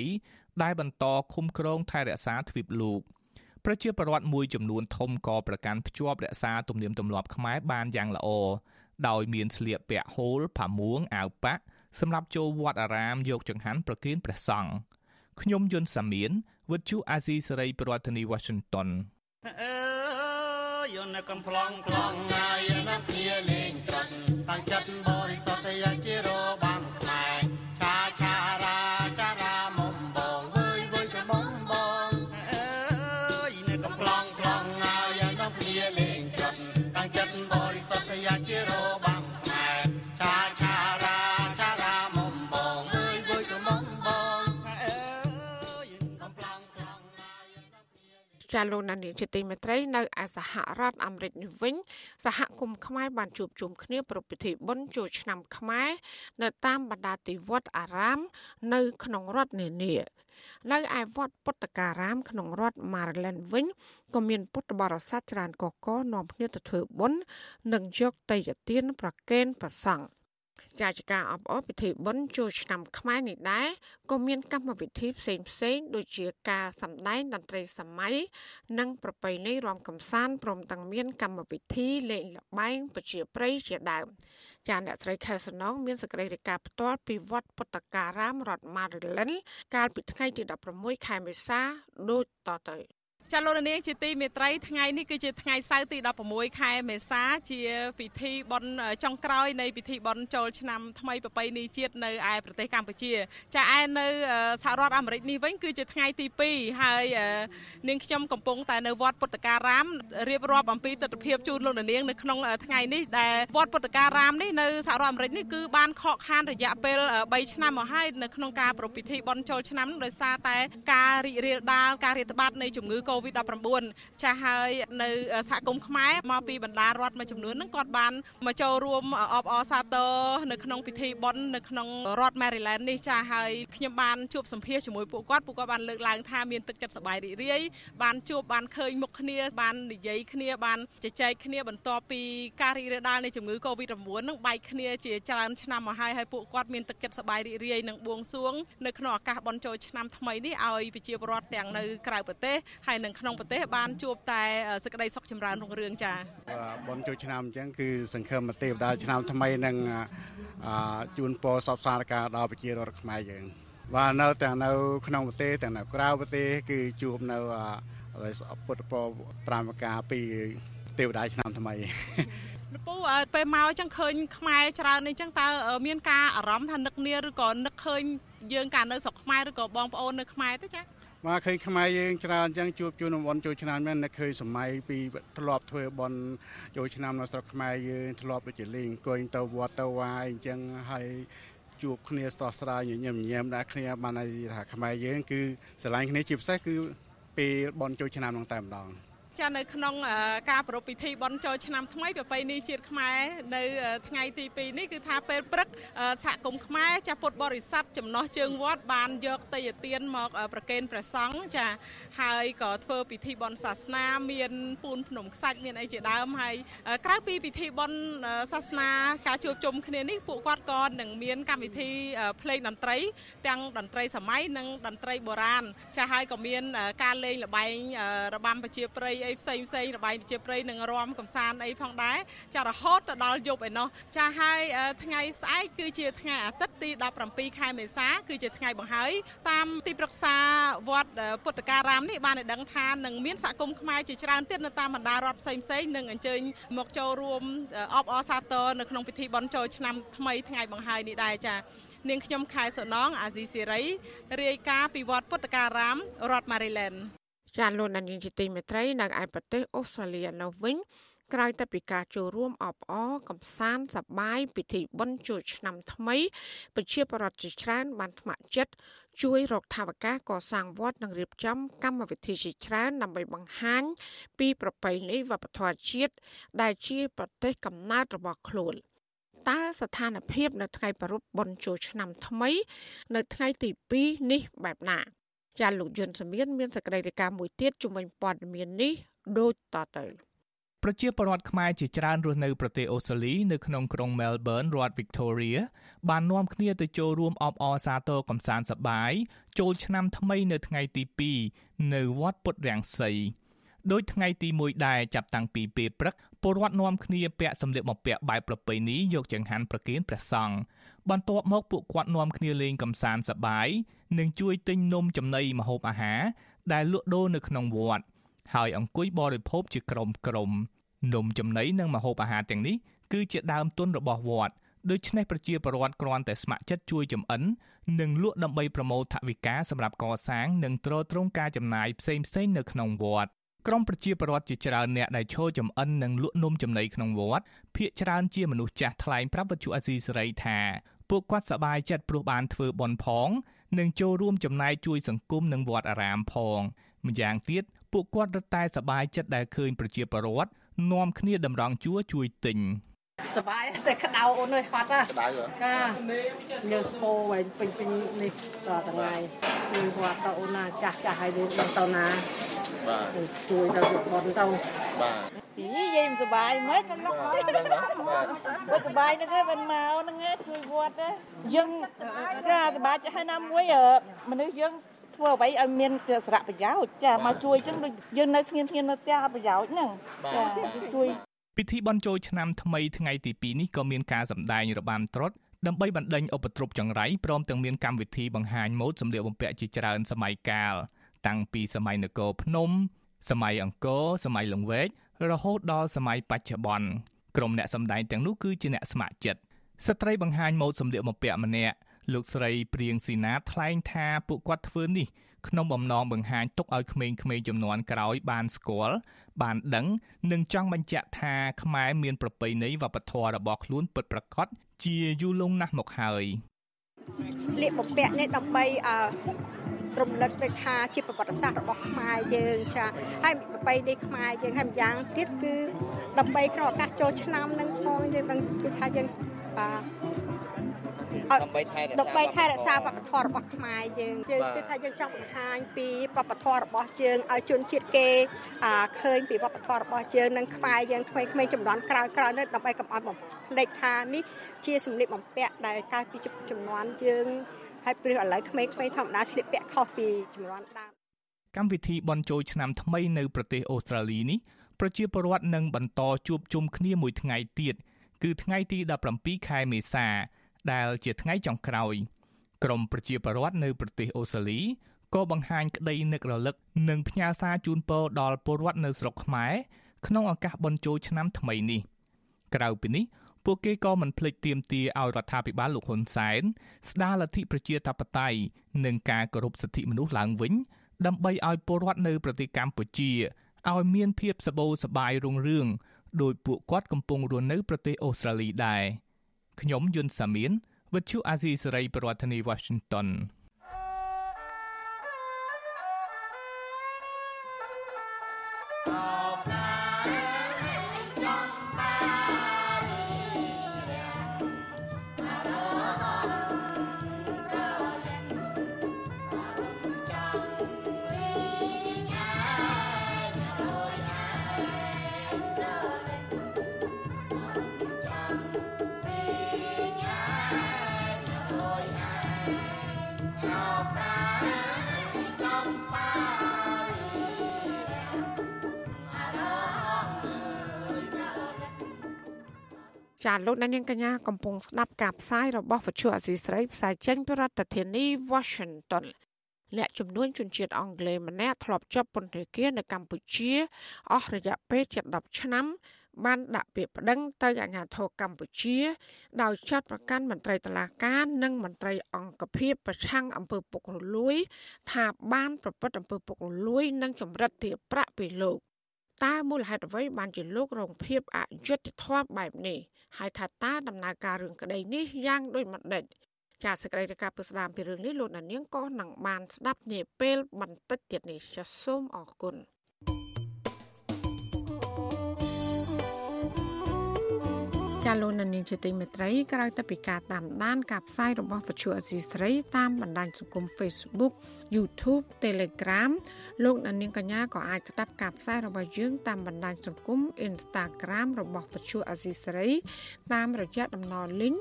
ដែលបន្តឃុំគ្រងថែរក្សាទ្វីបលោកប្រជាពលរដ្ឋមួយចំនួនធំក៏ប្រកាន់ភ្ជាប់រក្សាទំនៀមទម្លាប់ខ្មែរបានយ៉ាងល្អដោយមានស្លៀកពាក់ហូលផាមួងអាវប៉ាក់ សម្រាប់ចូលវត្តអារាមយកចង្ហាន់ប្រគេនព្រះសង្ឃខ្ញុំយុនសាមៀនវិទ្យុអាស៊ីសេរីប្រធានាទីវ៉ាស៊ីនតោនអើយនកំ plong plong ហើយណាគ្នាលេងត្រាត់តាំងចិត្តបរិសុទ្ធយ៉ាងជារបានខ្មែរ
ចាលោកណានីជាទីមេត្រីនៅឯសហរដ្ឋអាមេរិកនេះវិញ សហគមន៍ខ្មែរបានជួបជុំគ្នាប្រពៃពិធីបុណ្យចូលឆ្នាំខ្មែរនៅតាមបណ្ដាទីវត្តអារាម នៅ ក្នុងរដ្ឋនានានៅឯវត្តពុទ្ធការាម ក្នុងរដ្ឋ Maryland វិញក៏មានពុទ្ធបរិស័ទច្រើនកកកនាំគ្នាទៅធ្វើបុណ្យនិងយកតេយ្យទានប្រគេនព្រះសង្ឃ ចាចការអបអរពិធីបុណ្យចូលឆ្នាំខ្មែរនេះដែរក៏មានកម្មវិធីផ្សេងផ្សេងដូចជាការសម្ដែងតន្ត្រីសម័យនិងប្រពៃណីរាំកំសាន្តព្រមទាំងមានកម្មវិធីលេងល្បែងប្រជាប្រិយជាដើមចាអ្នកស្រីខែសំណងមានសេចក្តីរាយការណ៍ផ្ទាល់ពីវត្តពុទ្ធការាមរដ្ឋ Maryland កាលពីថ្ងៃទី16ខែមេសាដូចតទៅ
ចាលោកនាងជាទីមេត្រីថ្ងៃនេះគឺជាថ្ងៃសៅរ៍ទី16ខែមេសាជាពិធីបុណ្យចុងក្រោយនៃពិធីបុណ្យចូលឆ្នាំថ្មីប្រពៃណីជាតិនៅឯប្រទេសកម្ពុជា ចាឯនៅសហរដ្ឋអាមេរិកនេះវិញគឺជាថ្ងៃទី2ហើយនាងខ្ញុំកំពុងតែនៅវត្តពុទ្ធការាមរៀបរាប់អំពីទស្សនវិជ្ជាជូនលោកនាងនៅក្នុងថ្ងៃនេះដែលវត្តពុទ្ធការាមនេះនៅសហរដ្ឋអាមេរិកនេះគឺបានខកខានរយៈពេល3ឆ្នាំមកហើយនៅក្នុងការប្រពៃពិធីបុណ្យចូលឆ្នាំដោយសារតែការរីករាលដាលការរាតត្បាតនៃជំងឺ COVID-19 ចាស់ហើយនៅសហគមន៍ខ្មែរមកពីបណ្ដារដ្ឋមួយចំនួនហ្នឹងគាត់បានមកចូលរួមអបអរសាទរនៅក្នុងពិធីបុណ្យនៅក្នុងរដ្ឋ Maryland នេះចាស់ហើយខ្ញុំបានជួបសម្ភាសជាមួយពួកគាត់ពួកគាត់បានលើកឡើងថាមានទឹកចិត្តសប្បាយរីករាយបានជួបបានឃើញមុខគ្នាបាននិយាយគ្នាបានជជែកគ្នាបន្ទាប់ពីការរីករាលដាលនៃជំងឺ Covid-19 ហ្នឹងបែកគ្នាជាច្រើនឆ្នាំមកហើយហើយពួកគាត់មានទឹកចិត្តសប្បាយរីករាយនិងបួងសួងនៅក្នុងឱកាសបុណ្យចូលឆ្នាំថ្មីនេះឲ្យប្រជាពលរដ្ឋទាំងនៅក្រៅប្រទេសហើយនិងក្នុងប្រទេសបានជួបតែសេចក្តីសុខចម្រើនរុងរឿងចា
បនចូលឆ្នាំអញ្ចឹងគឺសង្ឃឹមទេវតាឆ្នាំថ្មីនឹងជូនពរសពសារការដល់ប្រជារដ្ឋខ្មែរយើងបាទនៅទាំងនៅក្នុងប្រទេសទាំងនៅក្រៅប្រទេសគឺជួបនៅពុទ្ធពរ5ប្រការពីទេវតាឆ្នាំថ្មី
លោកពូពេលមកអញ្ចឹងឃើញខ្មែរច្រើននេះអញ្ចឹងតើមានការអារម្មណ៍ថានឹកនាឬក៏នឹកឃើញយើងកាលនៅស្រុកខ្មែរឬក៏បងប្អូននៅខ្មែរទេចា
មកឃើញខ្មែរយើងច្រើនអញ្ចឹងជួបជួនបនចូលឆ្នាំហ្នឹងនឹកឃើញសម័យពីធ្លាប់ធ្វើបនចូលឆ្នាំនៅស្រុកខ្មែរយើងធ្លាប់ដូចជាលេងអង្គុយទៅវត្តទៅវាយអញ្ចឹងហើយជួបគ្នាស្ទោះស្រាយញញឹមញែមដែរគ្នាបានថាខ្មែរយើងគឺស្រឡាញ់គ្នាជាពិសេសគឺពេលបនចូលឆ្នាំហ្នឹងតែម្ដង
ចានៅក្នុងការប្រារព្ធពិធីបុណ្យចូលឆ្នាំថ្មីប្រពៃណីជាតិខ្មែរនៅថ្ងៃទី2នេះគឺថាពេលព្រឹកសហគមន៍ខ្មែរចាស់ពុទ្ធបរិស័ទចំណោះជើងវត្តបានយកតេយ្យទានមកប្រគេនព្រះសង្ឃចាហើយក៏ធ្វើពិធីបុណ្យសាសនាមានពូនភ្នំខ្សាច់មានអីជាដើមហើយក្រៅពីពិធីបុណ្យសាសនាការជួបជុំគ្នានេះពួកគាត់ក៏នឹងមានកម្មវិធីភ្លេងតន្ត្រី ទាំងតន្ត្រីសម័យនិងតន្ត្រីបុរាណចាហើយក៏មានការលេងល្បែងរបាំប្រជាប្រិយអីផ្សេងផ្សេងរបាយប្រជាប្រិយនិងរំកំសាន្តអីផងដែរចារហូតទៅដល់យប់ឯណោះចាហើយថ្ងៃស្អែកគឺជាថ្ងៃអាទិត្យទី17ខែមេសាគឺជាថ្ងៃបង្ហើយតាមទីប្រឹក្សាវត្តពុទ្ធការាមនេះបានឲ្យដឹងថានឹងមានសហគមន៍ខ្មែរជាច្រើនទៀតនៅតាមបណ្ដារដ្ឋផ្សេងផ្សេងនឹងអញ្ជើញមកចូលរួមអបអរសាទរនៅក្នុងពិធីបុណ្យចូលឆ្នាំថ្មីថ្ងៃបង្ហើយនេះដែរចានាងខ្ញុំខែសុណងអាស៊ីសេរីរាយការណ៍ពីវត្តពុទ្ធការាមរដ្ឋ Maryland
ចាលោកនានីជាទីមេត្រីនៅឯប្រទេសអូស្ត្រាលីនៅវិញក្រោយតែពីការចូលរួមអបអរកំសាន្តសប្បាយពិធីបុណ្យចូលឆ្នាំថ្មីប្រជាពលរដ្ឋជាច្រើនបានថ្ម័កចិត្តជួយរកថវិកាកសាងវត្តនិងរៀបចំកម្មវិធីជាច្រើនដើម្បីបង្ហាញ ពីប្រពៃណីវប្បធម៌ជាតិដែលជាប្រទេសកំណើតរបស់ខ្លួនតើស្ថានភាពនៅថ្ងៃប្រពៃបុណ្យចូលឆ្នាំថ្មី នៅថ្ងៃទី2នេះបែបណា ចាលោកយុនសមៀនមានសេចក្តីរាយការណ៍មួយទៀតជំវិញព័ត៌មាននេះដូចតទៅ
ប្រជាពលរដ្ឋខ្មែរជាច្រើនរស់នៅប្រទេសអូស្ត្រាលីនៅក្នុងក្រុង Melbourne រដ្ឋ Victoria បាននាំគ្នាទៅចូលរួមអបអរសាទរកំសាន្តសប្បាយចូលឆ្នាំថ្មីនៅថ្ងៃទី2នៅវត្តពុទ្ធរាំងសីដោយថ្ងៃទី1ដែរចាប់តាំងពីពេលព្រឹកពលរដ្ឋនាំគ្នាពាក់សម្លៀកបំពាក់បែបប្រពៃណីយកចង្ហាន់ប្រគេនព្រះសង្ឃបន្ទាប់មកពួកគាត់នាំគ្នាលេងកម្សាន្តសប្បាយ និងជួយទិញនំចំណីម្ហូបអាហារដែលលក់ដូរនៅក្នុងវត្តហើយអង្គុយបរិភោគជាក្រុមក្រុមនំចំណីនិងម្ហូបអាហារទាំងនេះគឺជាដើមទុនរបស់វត្តដូច្នេះប្រជាពលរដ្ឋគ្រាន់តែស្ម័គ្រចិត្តជួយចំអិននិងលក់ដើម្បីប្រមូលថវិកាសម្រាប់កសាងនិងទ្រទ្រង់ការចំណាយផ្សេងៗនៅក្នុងវត្តក្រមប្រជាពលរដ្ឋជាច្រើនអ្នកដែលឈរចំអិននិងលក់នំចំណីក្នុងវត្តភ្នាក់ច្រើនជាមនុស្សចាស់ថ្លែងប្រាប់វិទ្យុអាស៊ីសេរីថាពួកគាត់សប្បាយចិត្តព្រោះបានធ្វើបុណ្យផង និងចូលរួមចំណែកជួយសង្គមនិងវត្តអារាមផងម្យ៉ាងទៀតពួកគាត់រឹតតែសប្បាយចិត្តដែលឃើញប្រជាពលរដ្ឋនាំគ្នាតម្រង់ជួរជួយទិញ
សបាយតែក្តៅអូនអើយហត់ណាក្តៅចាលើពោវិញពេញពេញនេះដល់ថ្ងៃគឺគាត់ទៅអូនណាចាស់ចាស់ហើយយើងដល់ទៅណា បាទជួយទៅបនទៅបាទយីយាយមិនសុបាយមិនចន្លោះបាទសុបាយហ្នឹងឯងមិនមកហ្នឹងឯងជួយវត្តទេយើងកាសុបាយចាស់ហើយណាមួយមនុស្សយើងធ្វើអ្វីឲ្យមានសារៈប្រយោជន៍ចាមកជួយអញ្ចឹងដូចយើងនៅស្ងៀមស្ងៀមនៅផ្ទះអត់ប្រយោជន៍ហ្នឹងចាជួយ
ពិធីបន់ជោឆ្នាំថ្មីថ្ងៃទី2នេះក៏មានការសម្ដែងរបាំត្រុដិដើម្បីបណ្ដេញឧបទ្រពចង្រៃព្រមទាំងមានកម្មវិធីបង្ហាញម៉ូដសម្លៀកបំពាក់ជាច្រើនសម័យកាល តាំងពីសម័យនគរភ្នំ សម័យអង្គរសម័យលង្វែករហូតដល់សម័យបច្ចុប្បន្នក្រុមអ្នកសម្ដែងទាំងនោះគឺជាអ្នកស្ម័គ្រចិត្តស្ត្រីបង្ហាញម៉ូដសម្លៀកបំពាក់ម្នាក់លោកស្រីព្រៀងស៊ីណាថ្លែងថាពួកគាត់ធ្វើនេះក្នុងបំណងបង្ហាញទុកឲ្យក្មេងៗចំនួនក្រោយបានស្គាល់បានដឹងនិងចង់បញ្ជាក់ថាខ្មែរមានប្រពៃណីវប្បធម៌របស់ខ្លួនពិតប្រាកដជាយូរលង់ណាស់មកហើយ
ស្លៀកបំពាក់នេះដើម្បីអឺ រំលឹកទៅថាជាប្រវត្តិសាស្ត្ររបស់ខ្មែរយើងចាហើយប្រពៃណីខ្មែរយើងហើយម្យ៉ាងទៀតគឺដើម្បីក្នុងឱកាសចូលឆ្នាំនឹងផងយើងនឹងគឺថាយើងដើម្បីថែរក្សាដើម្បីថែរក្សាវប្បធម៌របស់ខ្មែរយើងយើងគឺថាយើងចង់បង្ហាញពីវប្បធម៌របស់យើងឲ្យជនជាតិគេឃើញពីវប្បធម៌របស់យើងនិងខ្មែរយើងក្មេងៗចំនួនក្រោយក្រោយនេះដើម្បីកុំឲ្យបំភ្លេចថានេះជាសម្លៀកបំពាក់ដែលកាលពីចំនួនយើង ហើយព្រោះឥឡូវក្មេងៗធម្មតាស្លៀកពាក់ខុសពីចំនួនដើម
កម្មវិធីបន់ជោឆ្នាំថ្មីនៅប្រទេសអូស្ត្រាលីនេះប្រជាពលរដ្ឋនឹងបន្តជួបជុំគ្នាមួយថ្ងៃទៀតគឺថ្ងៃទី17ខែមេសា ដែលជាថ្ងៃចុងក្រោយក្រមប្រជាពលរដ្ឋនៅប្រទេសអូស្ត្រាលីក៏បង្ហាញក្តីនឹករលឹកនិងផ្ញើសារជូនពរដល់ពលរដ្ឋនៅស្រុកខ្មែរក្នុងឱកាសបុណ្យចូលឆ្នាំថ្មីនេះក្រៅពីនេះ ពួកគេក៏មិនភ្លេចទាមទារឲ្យរដ្ឋាភិបាលលោកហ៊ុនសែនស្ដារលទ្ធិប្រជាធិបតេយ្យនិងការគោរពសិទ្ធិមនុស្សឡើងវិញ ដើម្បីឲ្យពលរដ្ឋនៅប្រទេសកម្ពុជាឲ្យមានភាពសបូរសប្បាយរុងរឿងដោយពួកគាត់កំពុងរស់នៅប្រទេសអូស្ត្រាលីដែរខ្ញុំយុនសាមៀនវិទ្យុអាស៊ីសេរីប្រធានាធិបតី Washington
ចាលោកអ្នកនាងកញ្ញាកំពុងស្ដាប់ការផ្សាយរបស់វិទ្យុអសីស្រីផ្សាយចេញពីរដ្ឋធានី Washington អ្នកជំនួញជនជាតិអង់គ្លេសម្នាក់ធ្លាប់ជាប់ពន្ធនាគារនៅកម្ពុជាអស់រយៈពេលជិត10ឆ្នាំ បានដាក់ពាក្យប្តឹងទៅអាជ្ញាធរកម្ពុជា ដោយចាត់ប្រកាន់មន្ត្រីតុលាការនិងមន្ត្រីអង្គភាពប្រឆាំងអំពើពុករលួយ ថាបានប្រព្រឹត្តអំពើពុករលួយ និងចម្រិតទារប្រាក់ពីលោក តើមូលហេតុអ្វីបានជាលោករងភាពអយុត្តិធម៌បែបនេះហើយថាតើដំណើរការរឿងក្តីនេះយ៉ាងដូចម្ដេចចាសសេចក្តីរាយការណ៍ពីស្ដាមពីរឿងនេះលោកណានៀងក៏នឹងបានស្ដាប់នាពេលបន្តិចទៀតនេះចាសសូមអរគុណ ចាលោកនាងជាទីមេត្រីក្រៅតែពីការតាមដានការផ្សាយរបស់វិទ្យុអសីស្រីតាមបណ្ដាញសង្គម Facebook YouTube Telegram លោកនាងកញ្ញាក៏អាចស្ដាប់ការផ្សាយរបស់យើងតាមបណ្ដាញសង្គម Instagram របស់វិទ្យុអសីស្រីតាមរយៈតំណ link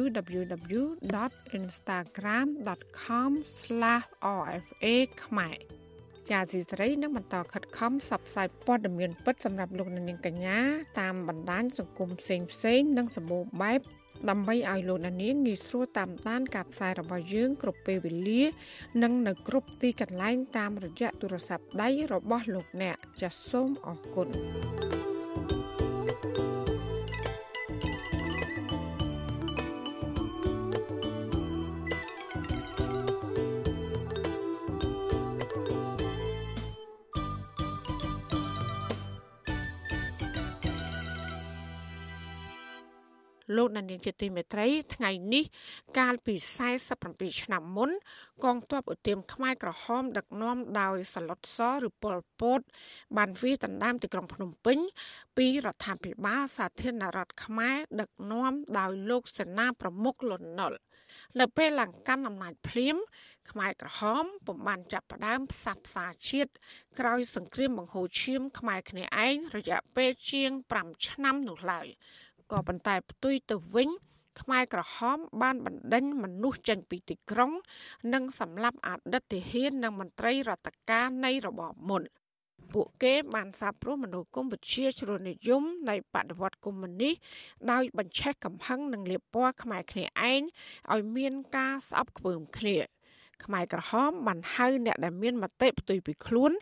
www.instagram.com/rfa ខ្មែរ ជាទីសេរីនឹងបន្តខិតខំផ្សព្វផ្សាយព័ត៌មានពិតសម្រាប់លោកនាងកញ្ញាតាមបណ្ដាញសង្គមផ្សេងផ្សេងនិងសម្បូរបែបដើម្បីឲ្យលោកនាងងាយស្រួលតាមដានការផ្សាយរបស់យើងគ្រប់ពេលវេលា និងនៅគ្រប់ទីកន្លែងតាមរយៈទូរស័ព្ទដៃរបស់លោកអ្នកចាសសូមអរគុណ លោកនានីជាទីមេត្រី ថ្ងៃនេះ កាលពី47ឆ្នាំមុនកងទ័ពឧទាមខ្មែរក្រហម ដឹកនាំដោយសឡុតសឬប៉ុលពត បានវាយដណ្ដើមទីក្រុងភ្នំពេញ ពីរដ្ឋាភិបាលសាធារណរដ្ឋខ្មែរដឹកនាំដោយលោកសេនាប្រមុខលន់នល់នៅពេលឡើងកាន់អំណាចភ្លាម ខ្មែរក្រហមពុំបានចាប់ផ្ដើមផ្សះផ្សាជាតិក្រោយសង្គ្រាមបង្ហូរឈាមខ្មែរគ្នាឯងរយៈពេលជាង5ឆ្នាំនោះឡើយ ក៏ប៉ុន្តែផ្ទុយទៅវិញខ្មែរក្រហមបានបណ្ដេញមនុស្សចេញពីទីក្រុង និងសម្លាប់អតីតទាហាននិងមន្ត្រីរដ្ឋការនៃរបបមុនពួកគេបានសាបព្រោះមនោគមវិជ្ជាជ្រុលនិយមនៃបដិវត្តកុម្មុយនីសដោយបញ្ឆេះកំហឹងនិងលៀបពណ៌ខ្មែរគ្នាឯងឲ្យមានការស្អប់ខ្ពើមគ្នាខ្មែរក្រហមបានហៅអ្នកដែលមានមតិផ្ទុយពីខ្លួន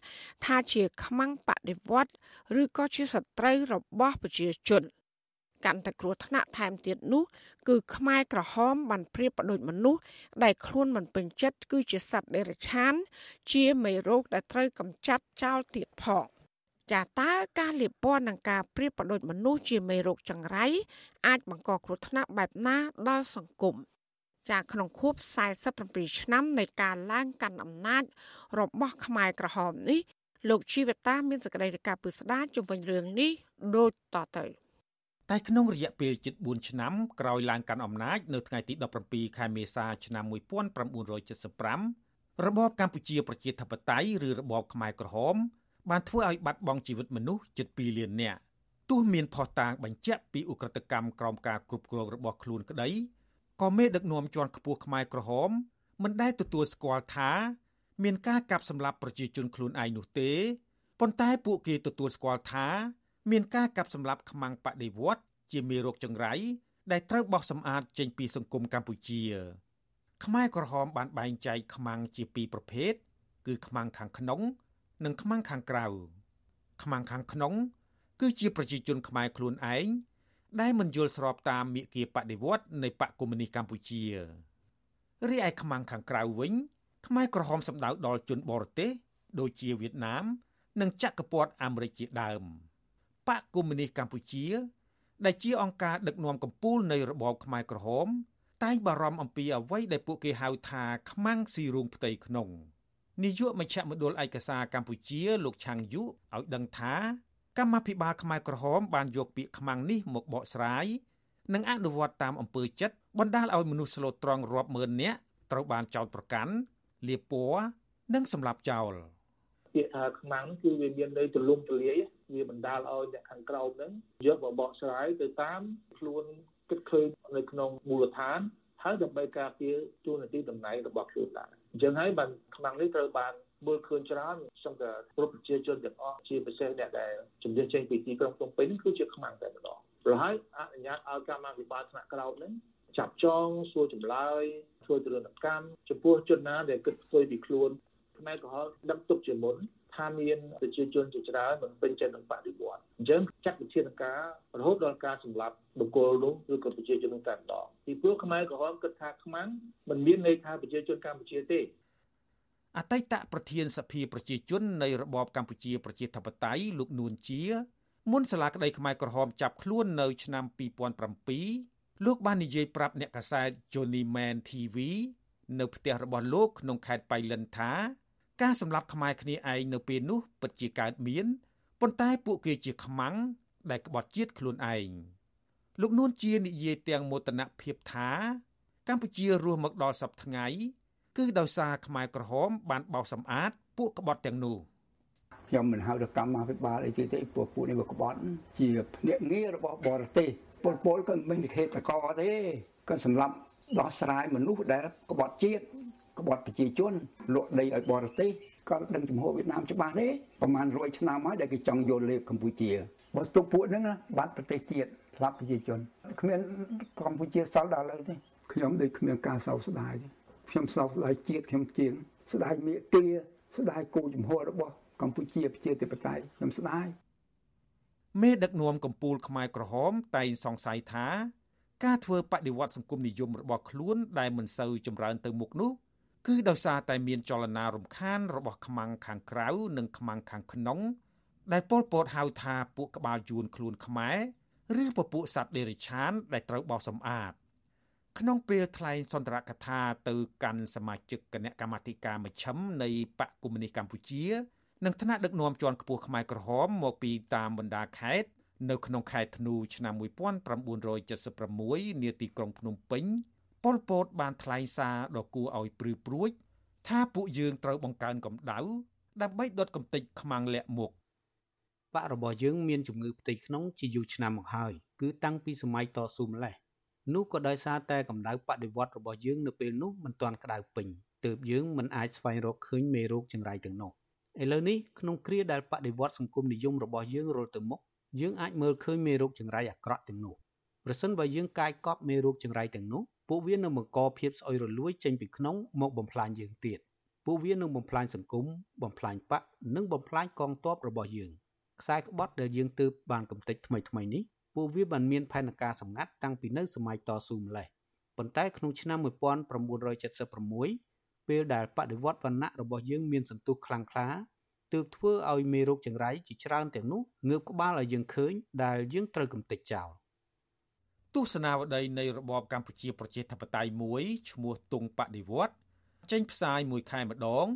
ថាជាខ្មាំងបដិវត្តឬក៏ជាសត្រូវរបស់ប្រជាជន កាន់តែគ្រោះថ្នាក់ថែមទៀតនោះ គឺខ្មែរក្រហមបានព្រៀបបដូចមនុស្សដែលខ្លួនមិនពេញចិត្តគឺជាសត្វដេរឆាន ជាមេរោគដែលត្រូវកម្ចាត់ចោលទៀតផងចាតើការលៀបពណ៌និងការព្រៀបបដូចមនុស្សជាមេរោគចង្រៃអាចបង្កគ្រោះថ្នាក់បែបណាដល់សង្គមចាក្នុងខួប47ឆ្នាំនៃការឡើងកាន់អំណាចរបស់ខ្មែរក្រហមនេះលោកជីវតាមានសេចក្តីរាយការណ៍ពិស្ដារជំវិញរឿងនេះដូចតទៅ
តែក្នុងរយៈពេលជិត4ឆ្នាំក្រោយឡើងកាន់អំណាចនៅថ្ងៃទី17ខែមេសាឆ្នាំ1975របបកម្ពុជាប្រជាធិបតេយ្យឬរបបខ្មែរក្រហម បានធ្វើឲ្យបាត់បង់ជីវិតមនុស្សជិត2លាននាក់ទោះមានផុសតាងបញ្ជាក់ពីឧក្រិដ្ឋកម្មក្រោមការគ្រប់គ្រងរបស់ខ្លួនក្តីក៏មេដឹកនាំជាន់ខ្ពស់ខ្មែរក្រហមមិនដែលទទួលស្គាល់ថា មានការកាប់សម្លាប់ប្រជាជនខ្លួនឯងនោះទេប៉ុន្តែពួកគេទទួលស្គាល់ថា មានការកាប់សម្លាប់ខ្មាំងបដិវត្តជាមេរោគចង្រៃដែលត្រូវបោះសម្អាតចេញពីសង្គមកម្ពុជា ខ្មែរក្រហមបានបែងចែកខ្មាំងជាពីរប្រភេទគឺខ្មាំងខាងក្នុង និងខ្មាំងខាងក្រៅខ្មាំងខាងក្នុង គឺជាប្រជាជនខ្មែរខ្លួនឯងដែលមិនយល់ស្របតាមមាគ៌ាបដិវត្តនៃបកកុម្មុយនីសកម្ពុជារីឯខ្មាំងខាងក្រៅវិញ ខ្មែរក្រហមសម្ដៅដល់ជនបរទេសដូចជាវៀតណាម និងចក្រពត្តិអាមេរិកជាដើម បកកុម្មុយនីសកម្ពុជា ដែលជាអង្គការដឹកនាំកម្ពុជានៃរបបខ្មែរក្រហមតែងបារម្ភអំពីអ្វីដែលពួកគេហៅថាខ្មាំងស៊ីរូងផ្ទៃក្នុងនាយកមជ្ឈមណ្ឌលឯកសារកម្ពុជាលោកឆាំងយុឲ្យដឹងថាកម្មាភិបាលខ្មែរក្រហមបានយកពាក្យខ្មាំងនេះមកបកស្រាយនិងអនុវត្តតាមអំពើចិត្តបណ្ដាលឲ្យមនុស្សស្លូតត្រង់រាប់ម៉ឺននាក់ត្រូវបានចោទប្រកាន់លាបពណ៌និងសម្លាប់ចោល
ពាក្យថាខ្មាំងគឺវាមានន័យទលំទលាយវាបណ្ដាលឲ្យអ្នកខាងក្រោមហ្នឹងយកមកបកស្រាយទៅតាមខ្លួនគិតឃើញនៅក្នុងមូលដ្ឋានហើយដើម្បីការពារទូនាទីតំណែងរបស់ខ្លួនដែរអញ្ចឹងហើយបានខ្មាំងនេះត្រូវបានមើលឃើញច្រើនខ្ញុំក៏គ្រប់ប្រជាជនទាំងអស់ជាពិសេសអ្នកដែលជំនឿចេញពីទីក្រុងភ្នំពេញគឺជាខ្មាំងតែម្ដងប្រហែលអនុញ្ញាតឲ្យកម្មាភិបាលថ្នាក់ក្រោមនឹងចាប់ចងសួរចម្លើយធ្វើទរណកម្មចំពោះជនណាដែលគិតផ្ទុយពីខ្លួន ខ្មែរក្រហមដឹងទុកជាមុនថាមានប្រជាជនជាច្រើនមិនពេញចិត្តនឹងបដិវត្តអញ្ចឹងចាត់វិធានការរហូតដល់ការសម្លាប់បុគ្គលនោះឬក៏ប្រជាជននោះតែម្ដងពីព្រោះខ្មែរក្រហមគិតថាខ្មាំងមិនមានន័យថាប្រជាជនកម្ពុជាទេ
អតីតប្រធានសភាប្រជាជននៃរបបកម្ពុជាប្រជាធិបតេយ្យលោកនួនជាមុនសាលាក្តីខ្មែរក្រហមចាប់ខ្លួននៅឆ្នាំ2007លោកបាននិយាយប្រាប់អ្នកកាសែត Johnny Man TV នៅផ្ទះរបស់លោកក្នុងខេត្តបៃលិនថា ការសម្លាប់ខ្មែរគ្នាឯងនៅពេលនោះពិតជាកើតមានប៉ុន្តែពួកគេជាខ្មាំងដែលក្បត់ជាតិខ្លួនឯងលោកនួនជានិយាយទាំងមោទនភាពថា កម្ពុជារស់មកដល់សពថ្ងៃ គឺដោយសារខ្មែរក្រហម បានបោសសម្អាត ពួកក្បត់ទាំងនោះ
ខ្ញុំមិនហៅទៅកម្មវិបាលអីទេទេពួកពួកនេះវាក្បត់ជាភ្នាក់ងាររបស់បរទេសពលពលក៏មិននិខេតតកទេក៏សម្រាប់ដោះស្រាយមនុស្សដែលក្បត់ជាតិ ក្បត់ប្រជាជនលក់ដីឲ្យបរទេសក៏ដឹងចំហវៀតណាមច្បាស់ទេប្រហែល100ឆ្នាំហើយដែលគេចង់យកលេបកម្ពុជាបើទុកពួកហ្នឹងបាត់ប្រទេសជាតិស្លាប់ប្រជាជនគ្មានកម្ពុជាសល់ដល់ឥឡូវទេខ្ញុំដូចគ្មានការសោកស្ដាយទេខ្ញុំសោកស្ដាយជាតិខ្ញុំជាងស្ដាយមេគាស្ដាយគោចំហរបស់កម្ពុជាប្រជាធិបតេយ្យខ្ញុំស្ដាយ
មេដឹកនាំកម្ពុជាខ្មែរក្រហមតែងសង្ស័យថា ការធ្វើបដិវត្តសង្គមនិយមរបស់ខ្លួនដែលមិនសូវចម្រើនទៅមុខនោះ គឺដោយសារតែមានចលនារំខានរបស់ខ្មាំងខាងក្រៅនិងខ្មាំងខាងក្នុង ដែលពលពតហៅថាពួកក្បាលយួនខ្លួនខ្មែរឬពពួកសត្វដេរិឆាន ដែលត្រូវបោសសម្អាតក្នុងពេលថ្លែងសន្ទរកថាទៅកាន់សមាជិកគណៈកម្មាធិការមជ្ឈិមនៃបកកុម្មុយនីសកម្ពុជានិងថ្នាក់ដឹកនាំជាន់ខ្ពស់ខ្មែរក្រហមមកពីតាមបណ្ដាខេត្តនៅក្នុងខែធ្នូឆ្នាំ1976នាទីក្រុងភ្នំពេញ ប៉ុលពតបានថ្លែងសារដ៏គួរឲ្យព្រឺព្រួចថាពួកយើងត្រូវបង្កើនកម្ដៅដើម្បីដុតកំទេចខ្មាំងលាក់មុខ
បករបស់យើងមានជំងឺផ្ទៃក្នុងជាយូរឆ្នាំមកហើយគឺតាំងពីសម័យតស៊ូម្លេះនោះក៏ដោយសារតែកម្ដៅបដិវត្តរបស់យើងនៅពេលនោះមិនទាន់ក្តៅពេញទើបយើងមិនអាចស្វែងរកឃើញមេរោគចង្រៃទាំងនោះឥឡូវនេះក្នុងគ្រាដែលបដិវត្តសង្គមនិយមរបស់យើងរលទៅមុខយើងអាចមើលឃើញមេរោគចង្រៃអាក្រក់ទាំងនោះប្រសិនបើយើងកាយកប់មេរោគចង្រៃទាំងនោះ ពួកវានឹងបង្កភាពស្អុយរលួយចេញពីក្នុងមកបំផ្លាញយើងទៀតពួកវានឹងបំផ្លាញសង្គមបំផ្លាញបកនិងបំផ្លាញកងទ័ពរបស់យើងខ្សែក្បត់ដែលយើងទើបបានកំទេចថ្មីថ្មីនេះពួកវាបានមានផែនការសម្ងាត់តាំងពីនៅសម័យតស៊ូម្លេះប៉ុន្តែក្នុងឆ្នាំ1976ពេលដែលបដិវត្តវណ្ណៈរបស់យើងមានសន្ទុះខ្លាំងក្លាទើបធ្វើឲ្យមេរោគចង្រៃជាច្រើនទាំងនោះងើបក្បាលឲ្យយើងឃើញដែលយើងត្រូវកំទេចចោល
ទស្សនាវដ្តីនៃរបបកម្ពុជាប្រជាធិបតេយ្យមួយឈ្មោះទុងបដិវត្តចេញផ្សាយមួយខែម្ដង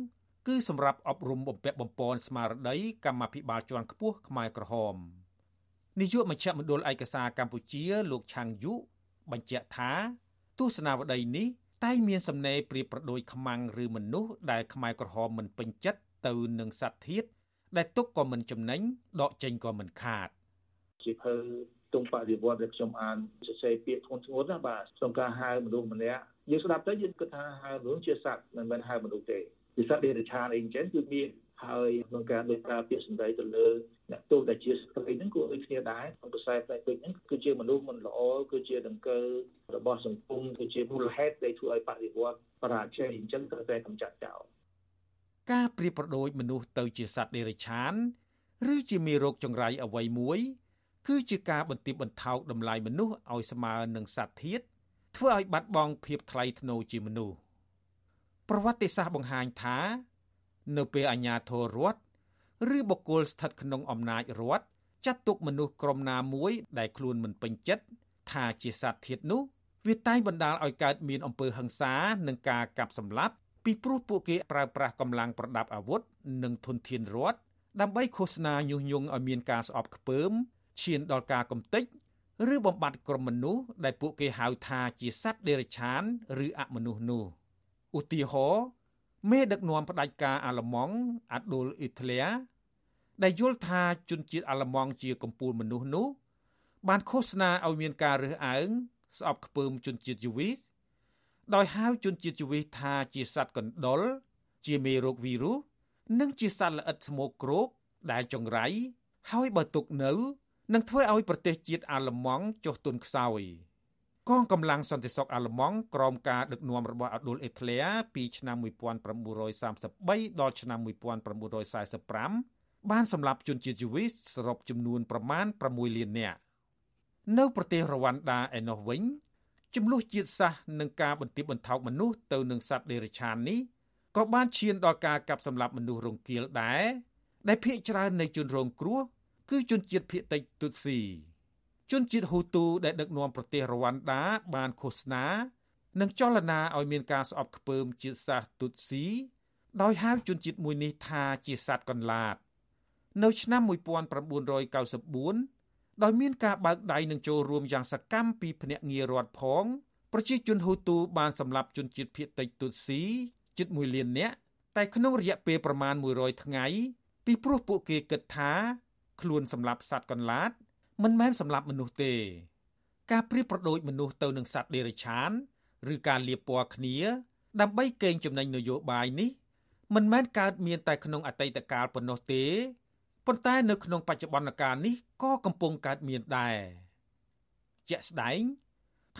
គឺសម្រាប់អប់រំបំពាក់បំពន់ស្មារតីកម្មាភិបាលជាន់ខ្ពស់ខ្មែរក្រហមនាយកមជ្ឈមណ្ឌលឯកសារកម្ពុជាលោកឆាងយុបញ្ជាក់ថា ទស្សនាវដ្តីនេះតែមានសំណេរប្រៀបប្រដូចខ្មាំងឬមនុស្សដែលខ្មែរក្រហមមិនពេញចិត្តទៅនឹងសត្វធាតដែលទុកក៏មិនចំណេញដកចេញក៏មិនខាត
ជាភើ ទងបរិវត្តដែលខ្ញុំអានសរសេរពាក្យធ្ងន់ធ្ងរណាបាទក្នុងការហៅមនុស្សម្នាក់យើងស្ដាប់ទៅយើងគិតថាហៅមនុស្សជាសត្វមិនមែនហៅមនុស្សទេជាសត្វដេរឆានអីចឹងគឺមានហើយក្នុងការលើកប្រើពាក្យសម្ដីទៅលើអ្នកទោសដែលជាស្ត្រីហ្នឹងក៏ដូចគ្នាដែរក្នុងខ្សែផ្នែកពេកហ្នឹងគឺជាមនុស្សមិនល្អគឺជាដង្កើរបស់សង្គមគឺជាមូលហេតុដែលធ្វើឲ្យបរិវត្តបរាជ័យអញ្ចឹងត្រូវតែកម្ចាត់ចោល
ការប្រៀបប្រដូចមនុស្សទៅជាសត្វដេរឆាន ឬជាមេរោគចង្រៃអ្វីមួយ គឺជាការបន្ទាបបន្ថោកតម្លៃមនុស្សឲ្យស្មើនឹងសត្វធាតធ្វើឲ្យបាត់បង់ភាពថ្លៃថ្នូរជាមនុស្សប្រវត្តិសាស្ត្របង្ហាញថា នៅពេលអាញាធររដ្ឋឬបុគ្គលស្ថិតក្នុងអំណាចរដ្ឋចាត់ទុកមនុស្សក្រុមណាមួយដែលខ្លួនមិនពេញចិត្តថាជាសត្វធាតនោះវាតែងបណ្ដាលឲ្យកើតមានអំពើហិង្សានិងការកាប់សម្លាប់ពីព្រោះពួកគេប្រើប្រាស់កម្លាំងប្រដាប់អាវុធនិងធនធានរដ្ឋដើម្បីឃោសនាញុះញង់ឲ្យមានការស្អប់ខ្ពើម ឈានដល់ការកំទេចឬបំបត្តិក្រុមមនុស្សដែលពួកគេហៅថាជាសត្វដេរឆាន ឬអមនុស្សនោះឧទាហរណ៍មេដឹកនាំផ្ដាច់ការអាល្លឺម៉ង់អាដូលអ៊ីត្លៀដែលយល់ថាជនជាតិអាល្លឺម៉ង់ជាកំពូលមនុស្សនោះ បានឃោសនាឲ្យមានការរើសអើង ស្អប់ខ្ពើមជនជាតិយូវីសដោយហៅជនជាតិជីវិតថាជាសត្វកណ្ដុរជាមេរោគវីរុសនិងជាសត្វល្អិតស្មោកគ្រោកដែលចង្រៃហើយបើទុកនៅ នឹងធ្វើឲ្យប្រទេសជាតិអាល្លឺម៉ង់ចុះទុនខ្សោយកងកម្លាំងសន្តិសុខអាល្លឺម៉ង់ក្រោមការដឹកនាំរបស់អាដូលអេក្លេពីឆ្នាំ1933ដល់ឆ្នាំ1945បានសម្លាប់ជនជាតិយូវីសសរុបចំនួនប្រមាណ6លាននាក់នៅប្រទេសរវ៉ាន់ដាឯណោះវិញចំនួនជាតិសាសន៍និងការបន្ទាបបន្ថោកមនុស្សទៅនឹងសត្វដេរឆាននេះក៏បានឈានដល់ការកាប់សម្លាប់មនុស្សរង្គាលដែរដែលភ ieck ច្រើននៃជនរងគ្រោះ គឺជនជាតិភៀតតិចទុតស៊ីជនជាតិហ៊ូទូដែលដឹកនាំប្រទេសរវ៉ាន់ដាបានឃោសនានិងចលនាឲ្យមានការស្អប់ខ្ពើមជាតិសាសន៍ទុតស៊ីដោយហៅជនជាតិមួយនេះថាជាសត្វកន្លាត នៅឆ្នាំ1994ដោយមានការបើកដៃនឹងចូលរួមយ៉ាងសកម្មពីភ្នាក់ងាររដ្ឋផងប្រជាជនហ៊ូទូបានសម្លាប់ជនជាតិភៀតតិចទុតស៊ីជិត1លាននាក់តែក្នុងរយៈពេលប្រមាណ100ថ្ងៃពីព្រោះពួកគេគិតថា ខ្លួនសម្លាប់សត្វកន្លាត មិនមែនសម្លាប់មនុស្សទេ ការប្រៀបប្រដូចមនុស្សទៅនឹងសត្វដេរឆាន ឬការលាបពណ៌គ្នា ដើម្បីកេងចំណេញនយោបាយនេះមិនមែនកើតមានតែក្នុងអតីតកាលប៉ុណ្ណោះទេប៉ុន្តែនៅក្នុងបច្ចុប្បន្នកាលនេះក៏កំពុងកើតមានដែរជាក់ស្ដែង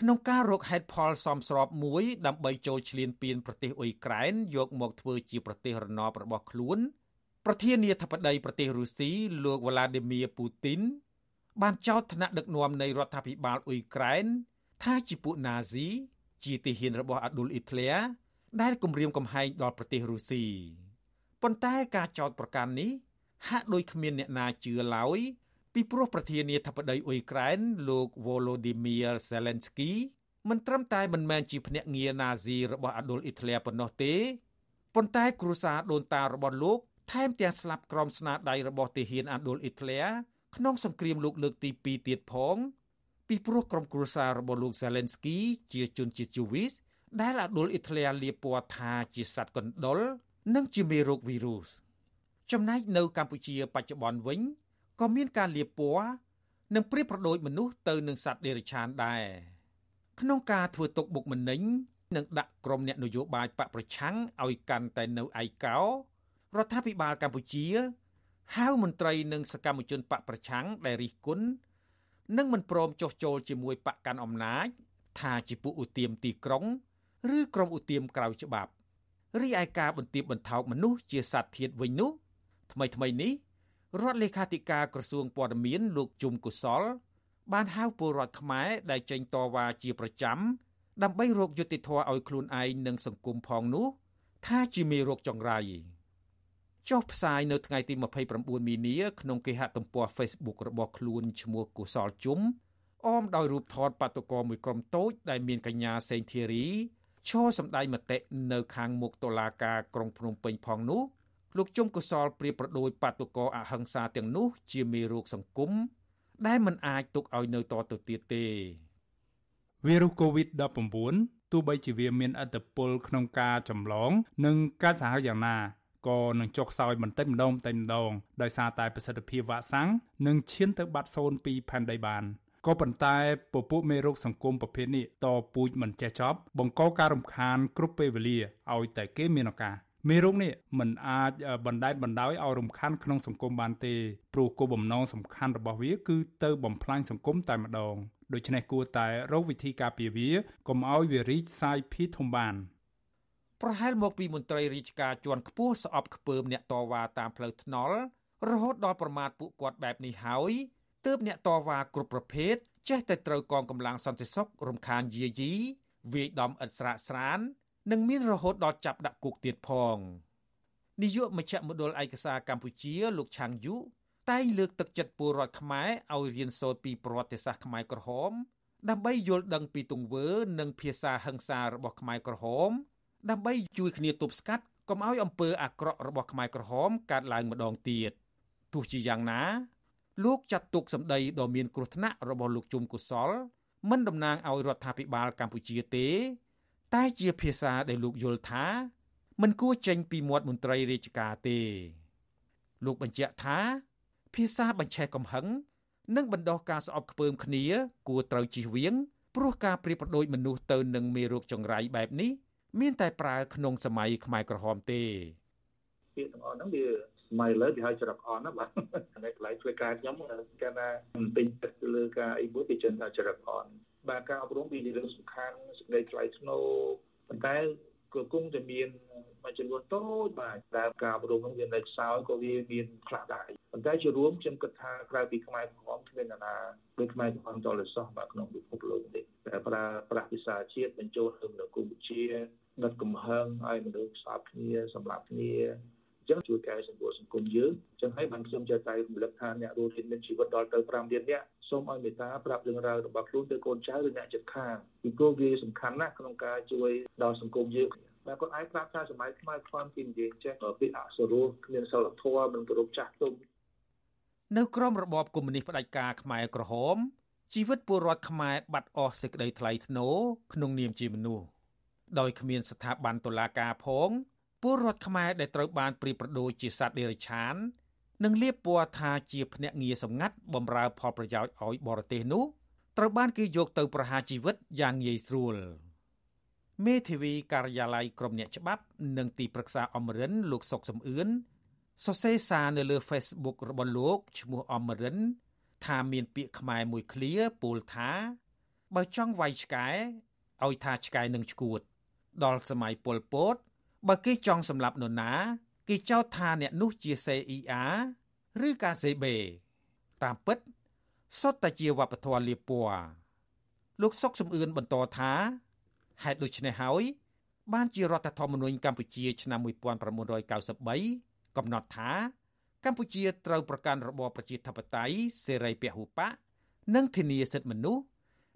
ក្នុងការរកហេតុផលសមស្របមួយ ដើម្បីចូលឈ្លានពានប្រទេសអ៊ុយក្រែនយកមកធ្វើជាប្រទេសរណបរបស់ខ្លួន ប្រធានាធិបតីប្រទេសរុស្ស៊ីលោកវ្លាឌីមៀពូទីនបានចោទថ្នាក់ដឹកនាំនៃរដ្ឋាភិបាលអ៊ុយក្រែនថាជាពួកណាស៊ីជាទាហានរបស់អាឌុលអ៊ីត្លែដែលគំរាមកំហែងដល់ប្រទេសរុស្ស៊ីប៉ុន្តែការចោទប្រកាន់នេះហាក់ដូចគ្មានអ្នកណាជឿឡើយពីព្រោះប្រធានាធិបតីអ៊ុយក្រែនលោក Volodymyr Zelensky មិនត្រឹមតែមិនមែនជាភ្នាក់ងារណាស៊ីរបស់អាដុលអ៊ីតលែប៉ុណ្ណោះទេប៉ុន្តែគ្រួសារដូនតារបស់លោក ថែមទាំងស្លាប់ក្រោមស្នាដៃរបស់ទាហានអាដុលអ៊ីតលែក្នុងសង្គ្រាមលោកលើកទី2ទៀតផង ពីព្រោះក្រុមគ្រួសាររបស់លោក Zelensky ជាជនជាតិយូវីសដែលអាដុលអ៊ីតលែលាពណ៌ថាជាសត្វកណ្ដុរនិងជាមេរោគវីរុសចំណែកនៅកម្ពុជាបច្ចុប្បន្នវិញក៏មានការលាពណ៌និងប្រៀបប្រដូចមនុស្សទៅនឹងសត្វដេរឆានដែរក្នុងការធ្វើទុកបុកម្នេញនិងដាក់ក្រុមអ្នកនយោបាយបកប្រឆាំងឲ្យកាន់តែនៅឯកោ រដ្ឋាភិបាលកម្ពុជាហៅមន្ត្រីនិងសកម្មជនបកប្រឆាំងដែលរិះគន់និងមិនព្រមចុះចូលជាមួយបកកាន់អំណាច ថាជាពួកឧទាមទីក្រុង ឬក្រុមឧទាមក្រៅច្បាប់រីឯការបន្ទាបបន្ថោកមនុស្សជាសត្វធាតវិញនោះថ្មីថ្មីនេះរដ្ឋលេខាធិការក្រសួងព័ត៌មានលោកជុំកុសល បានហៅពលរដ្ឋខ្មែរដែលចេញតវ៉ាជាប្រចាំដើម្បីរកយុត្តិធម៌ឲ្យខ្លួនឯងនិងសង្គមផងនោះថាជាមេរោគចង្រៃ ចុះផ្សាយនៅថ្ងៃទី29មីនាក្នុងគេហទំព័រ Facebook របស់ខ្លួនឈ្មោះកុសលជុំអមដោយរូបថតបាតុករមួយក្រុមតូចដែលមានកញ្ញាសេងធីរីឈរសម្ដែងមតិនៅខាងមុខតុលាការក្រុងភ្នំពេញផងនោះលោកជុំកុសលប្រៀបប្រដូចបាតុករអហិង្សាទាំងនោះ ជាមេរោគសង្គមដែលមិនអាចទុកឲ្យនៅតទៅទៀតទេ
វីរុស COVID-19 ទោះបីជាវាមានឥទ្ធិពលក្នុងការចម្លង និងការសាហាវយ៉ាងណា ក៏នឹងចុះខ្សោយបន្តិចម្ដងបន្តិចម្ដងដោយសារតែប្រសិទ្ធភាពវ៉ាក់សាំងនឹងឈានទៅបាត់សូន្យពីផែនដីបានក៏ប៉ុន្តែពពួកមេរោគសង្គមប្រភេទនេះតពូជមិនចេះចប់បង្កការរំខានគ្រប់ពេលវេលាឲ្យតែគេមានឱកាសមេរោគនេះមិនអាចបណ្តែតបណ្ដោយឲ្យរំខានក្នុងសង្គមបានទេព្រោះគោលបំណងសំខាន់របស់វាគឺទៅបំផ្លាញសង្គមតែម្ដងដូច្នេះគួរតែរកវិធីការពារវាកុំឲ្យវារីកសាយភាយធំបាន
ប្រហែលមកពីមន្ត្រីរាជការជាន់ខ្ពស់ស្អប់ខ្ពើមអ្នកតវ៉ាតាមផ្លូវថ្នល់រហូតដល់ប្រមាថពួកគាត់បែបនេះហើយទើបអ្នកតវ៉ាគ្រប់ប្រភេទចេះតែត្រូវកងកម្លាំងសន្តិសុខរំខានយាយីវាយដំឥតស្រាកស្រាន និងមានរហូតដល់ចាប់ដាក់គុកទៀតផងនាយកមជ្ឈមណ្ឌលឯកសារកម្ពុជាលោកឆាងយូតែងលើកទឹកចិត្តពលរដ្ឋខ្មែរឲ្យរៀនសូត្រពីប្រវត្តិសាស្ត្រខ្មែរក្រហម ដើម្បីយល់ដឹងពីទង្វើ និងភាសាហិង្សារបស់ខ្មែរក្រហម ដើម្បីជួយគ្នាទប់ស្កាត់កុំឲ្យអំពើអាក្រក់របស់ខ្មែរក្រហមកើតឡើងម្ដងទៀតទោះជាយ៉ាងណា លោកចាត់ទុកសម្ដីដ៏មានគ្រោះថ្នាក់របស់លោកជុំកុសលមិនតំណាងឲ្យរដ្ឋាភិបាលកម្ពុជាទេ តែជាភាសាដែលលោកយល់ថាមិនគួរចេញពីមាត់មន្ត្រីរាជការទេ លោកបញ្ជាក់ថា ភាសាបញ្ឆេះកំហឹងនិងបណ្ដោះការស្អប់ខ្ពើមគ្នា គួរត្រូវជៀសវាងព្រោះការប្រៀបប្រដូចមនុស្សទៅនឹងមេរោគចង្រៃបែបនេះ មានតែប្រើក្នុងសម័យខ្មែរក្រហមទេ
ពាក្យទាំងអស់ហ្នឹងវាសម័យលើគេហៅច្រកអនណាបាទនៅកន្លែងធ្វើការខ្ញុំគេថាពេញទឹកលើការអីមួយគេចិនថាច្រកអនបាទការអប់រំវាជារឿងសំខាន់សេចក្តីថ្លៃថ្នូរប៉ុន្តែក៏គង់តែមានមួយចំនួនតូចបាទតែការអប់រំនោះវានៅខ្សោយក៏វាមានខ្លះដែរប៉ុន្តែជារួមខ្ញុំគិតថាក្រៅពីខ្មែរក្រហមគ្មាននរណាដូចខ្មែរក្រហមតលសោះបាទក្នុងពិភពលោកនេះតែប្រើប្រាស់ភាសាជាតិបញ្ចូលទៅនៅកម្ពុជា ដិតកំហឹងឲ្យមនុស្សស្អប់គ្នាសម្រាប់គ្នាអញ្ចឹងជួយកែសម្រួលសង្គមយើងអញ្ចឹងហើយបានខ្ញុំចេះតែរំលឹកថាអ្នករស់មានជីវិតដល់ទៅ5លាននាក់សូមឲ្យមេត្តាប្រាប់រឿងរ៉ាវរបស់ខ្លួនទៅកូនចៅឬអ្នកជិតខាងពីព្រោះវាសំខាន់ណាស់ក្នុងការជួយដល់សង្គមយើងតែគាត់អាចប្រាប់ថាសម័យខ្មែរខ្វាំពីនិយាយចេះពីអសរោះគ្មានសិលធម៌មិនគោរពចាស់ទុំ
នៅក្រមរបបកុម្មុយនីសផ្ដាច់ការខ្មែរក្រហមជីវិតពលរដ្ឋខ្មែរបាត់អស់សេចក្តីថ្លៃថ្នូរក្នុងនាមជាមនុស្ស ដោយគ្មានស្ថាប័នតុលាការផងពលរដ្ឋខ្មែរដែលត្រូវបានព្រៀបប្រដូចជាសត្វដេរឆាននិងលៀបពណ៌ថាជាភ្នាក់ងារសម្ងាត់បំរើផលប្រយោជន៍ឲ្យបរទេសនោះត្រូវបានគេយកទៅប្រហារជីវិតយ៉ាងងាយស្រួលមេធាវីការិយាល័យក្រុមអ្នកច្បាប់ និងទីប្រឹក្សាអមរិនលោកសុកសំអឿនសរសេរសារនៅលើ Facebook របស់លោកឈ្មោះអមរិន ថាមានពាក្យខ្មែរមួយឃ្លាពោលថា បើចង់វាយឆ្កែឲ្យថាឆ្កែនឹងឈួត ដល់សម័យប៉ុលពត បើគេចង់សម្លាប់នរណាគេចោទថាអ្នកនោះជា CIA ឬកាសេបេតាមពិតសុទ្ធតែជាវប្បធម៌លៀបពណ៌លោកសុកសំអឿនបន្តថាហេតុដូច្នេះហើយបានជារដ្ឋធម្មនុញ្ញកម្ពុជាឆ្នាំ1993កំណត់ថាកម្ពុជាត្រូវប្រកាន់របបប្រជាធិបតេយ្យសេរីពហុបកនិងធានាសិទ្ធិមនុស្ស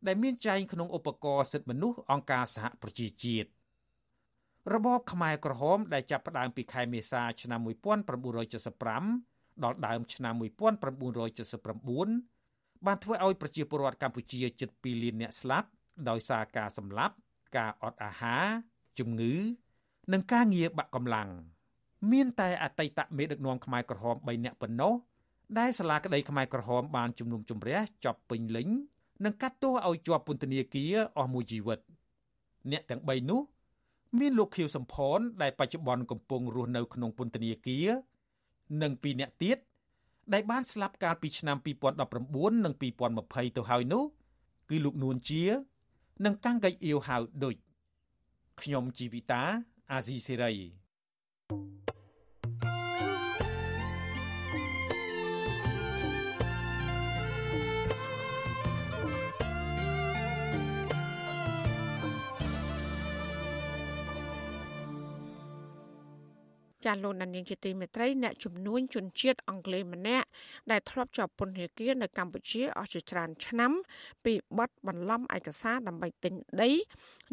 ដែលមានចែងក្នុងឧបករណ៍សិទ្ធិមនុស្សអង្គការសហប្រជាជាតិ របបខ្មែរក្រហមដែលចាប់ផ្ដើមពីខែមេសាឆ្នាំ1975ដល់ដើមឆ្នាំ1979បានធ្វើឲ្យប្រជាពលរដ្ឋកម្ពុជាជិត2លានអ្នកស្លាប់ដោយសារការសម្លាប់ ការអត់អាហារជំងឺ និងការងារបាក់កម្លាំងមានតែអតីតមេដឹកនាំខ្មែរក្រហម3នាក់ប៉ុណ្ណោះដែលសាលាក្តីខ្មែរក្រហមបានជំនុំជម្រះចប់ពេញលេញនិងកាត់ទោសឲ្យជាប់ពន្ធនាគារអស់មួយជីវិត អ្នកទាំង3នោះ មានលោកខៀវសំផនដែលបច្ចុប្បន្នកំពុងរស់នៅក្នុងពន្ធនាគារនិងពីរអ្នកទៀតដែលបានស្លាប់កាលពីឆ្នាំ2019និង2020ទៅហើយនោះ គឺលោកនួនជា និងកាំងកៃអៀវហៅដូចខ្ញុំជីវិតាអាស៊ីសេរី
ចាលោកដានៀងជាទីមេត្រីអ្នកជំនួញជនជាតិអង់គ្លេសម្នាក់ដែលធ្លាប់ជាប់ពន្ធនាគារនៅកម្ពុជាអស់ជាច្រើនឆ្នាំ ពីបទបន្លំឯកសារដើម្បីទិញដី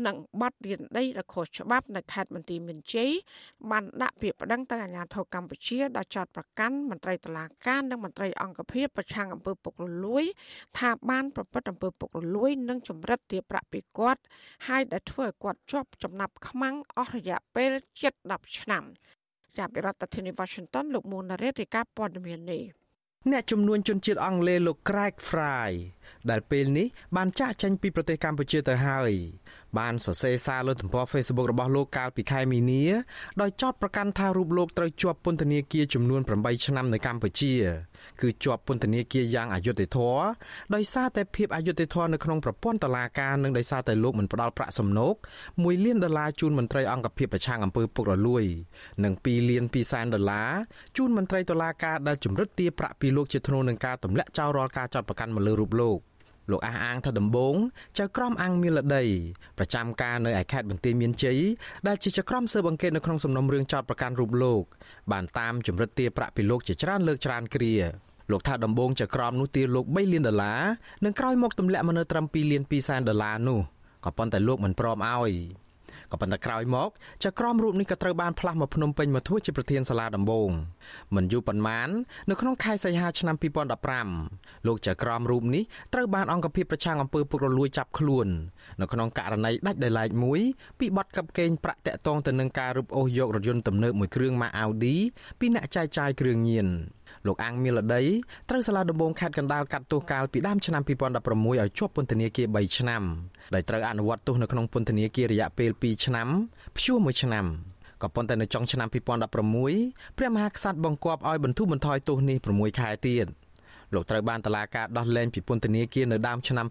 និងបទរៀនដីដ៏ខុសច្បាប់នៅខេត្តបន្ទាយមានជ័យបានដាក់ពាក្យប្តឹងទៅអាជ្ញាធរកម្ពុជាដល់ចោតប្រកាន់មន្ត្រីតុលាការនិងមន្ត្រីអង្គភាពប្រឆាំងអំពើពុករលួយ ថាបានប្រព្រឹត្តអំពើពុករលួយ និងចម្រិតទារប្រាក់ពីគាត់ហើយដែលធ្វើឲ្យគាត់ជាប់ចំណាប់ខ្មាំងអស់រយៈពេលជិត10ឆ្នាំ ចាប់ពីរដ្ឋធានី Washington លោកមួនណារ៉េតរាយការណ៍ព័ត៌មាននេះ
អ្នកជំនួញជនជាតិអង់គ្លេសលោក Craig Fry ដែលពេលនេះបានចាក់ចេញពីប្រទេសកម្ពុជាទៅហើយបានសរសេរសារលើទំព័រ Facebook របស់លោកកាលពីខែមីនាដោយចោទប្រកាន់ថារូបលោកត្រូវជាប់ពន្ធនាគារចំនួន8ឆ្នាំនៅកម្ពុជា គឺជាប់ពន្ធនាគារយ៉ាងអយុត្តិធម៌ដោយសារតែភាពអយុត្តិធម៌នៅក្នុងប្រព័ន្ធតុលាការនិងដោយសារតែលោកមិនផ្ដល់ប្រាក់សំណូក1លានដុល្លារជូនមន្ត្រីអង្គភាពប្រឆាំងអំពើពុករលួយ និង2លាន2សែនដុល្លារជូនមន្ត្រីតុលាការដែលជំរិតទារប្រាក់ពីលោកជាធ្នូនឹងការទម្លាក់ចោលរាល់ការចាត់ប្រកាន់មកលើរូបលោក លោកអះអាងថាដំបងចៅក្រមអង្គមាលដីប្រចាំការនៅឯខេត្តបន្ទាយមានជ័យដែលជាចៅក្រមស៊ើបអង្កេតនៅក្នុងសំណុំរឿងចោតប្រកាន់រូបលោក បានតាមជំរិតទារប្រាក់ពីលោកជាច្រើនលើកច្រើនគ្រាលោកថាដំបងចៅក្រមនោះទារលោក3លានដុល្លារនិងក្រោយមកទម្លាក់មកនៅត្រឹម2លាន2សែនដុល្លារនោះក៏ប៉ុន្តែលោកមិនព្រមឲ្យ ក៏ប៉ុន្តែក្រោយមកចៅក្រមរូបនេះក៏ត្រូវបានផ្លាស់មកភ្នំពេញមកធ្វើជាប្រធានសាលាដំបងមិនយូរប៉ុន្មាននៅក្នុងខែសីហាឆ្នាំ2015លោកចៅក្រមរូបនេះត្រូវបានអង្គភាពប្រឆាំងអំពើពុករលួយចាប់ខ្លួននៅក្នុងករណីដាច់ដោយឡែកមួយពីបទកັບកេងប្រាក់តាក់ទងទៅនឹងការរឹបអូសយករថយន្តទំនើបមួយគ្រឿងម៉ាក Audi ពីអ្នកចែកចាយគ្រឿងញៀន លោកអាំងមីលដីត្រូវសាលាដំបងខេត្តកណ្ដាលកាត់ទោសកាលពីដើមឆ្នាំ2016ឲ្យជាប់ពន្ធនាគារ3ឆ្នាំដោយត្រូវអនុវត្តទោសនៅក្នុងពន្ធនាគាររយៈពេល2ឆ្នាំព្យួរ1ឆ្នាំក៏ប៉ុន្តែនៅចុងឆ្នាំ2016ព្រះមហាក្សត្របង្គាប់ឲ្យបន្ធូរបន្ថយទោសនេះ6ខែទៀតលោកត្រូវបានតឡាការដោះលែងពីពន្ធនាគារនៅដើមឆ្នាំ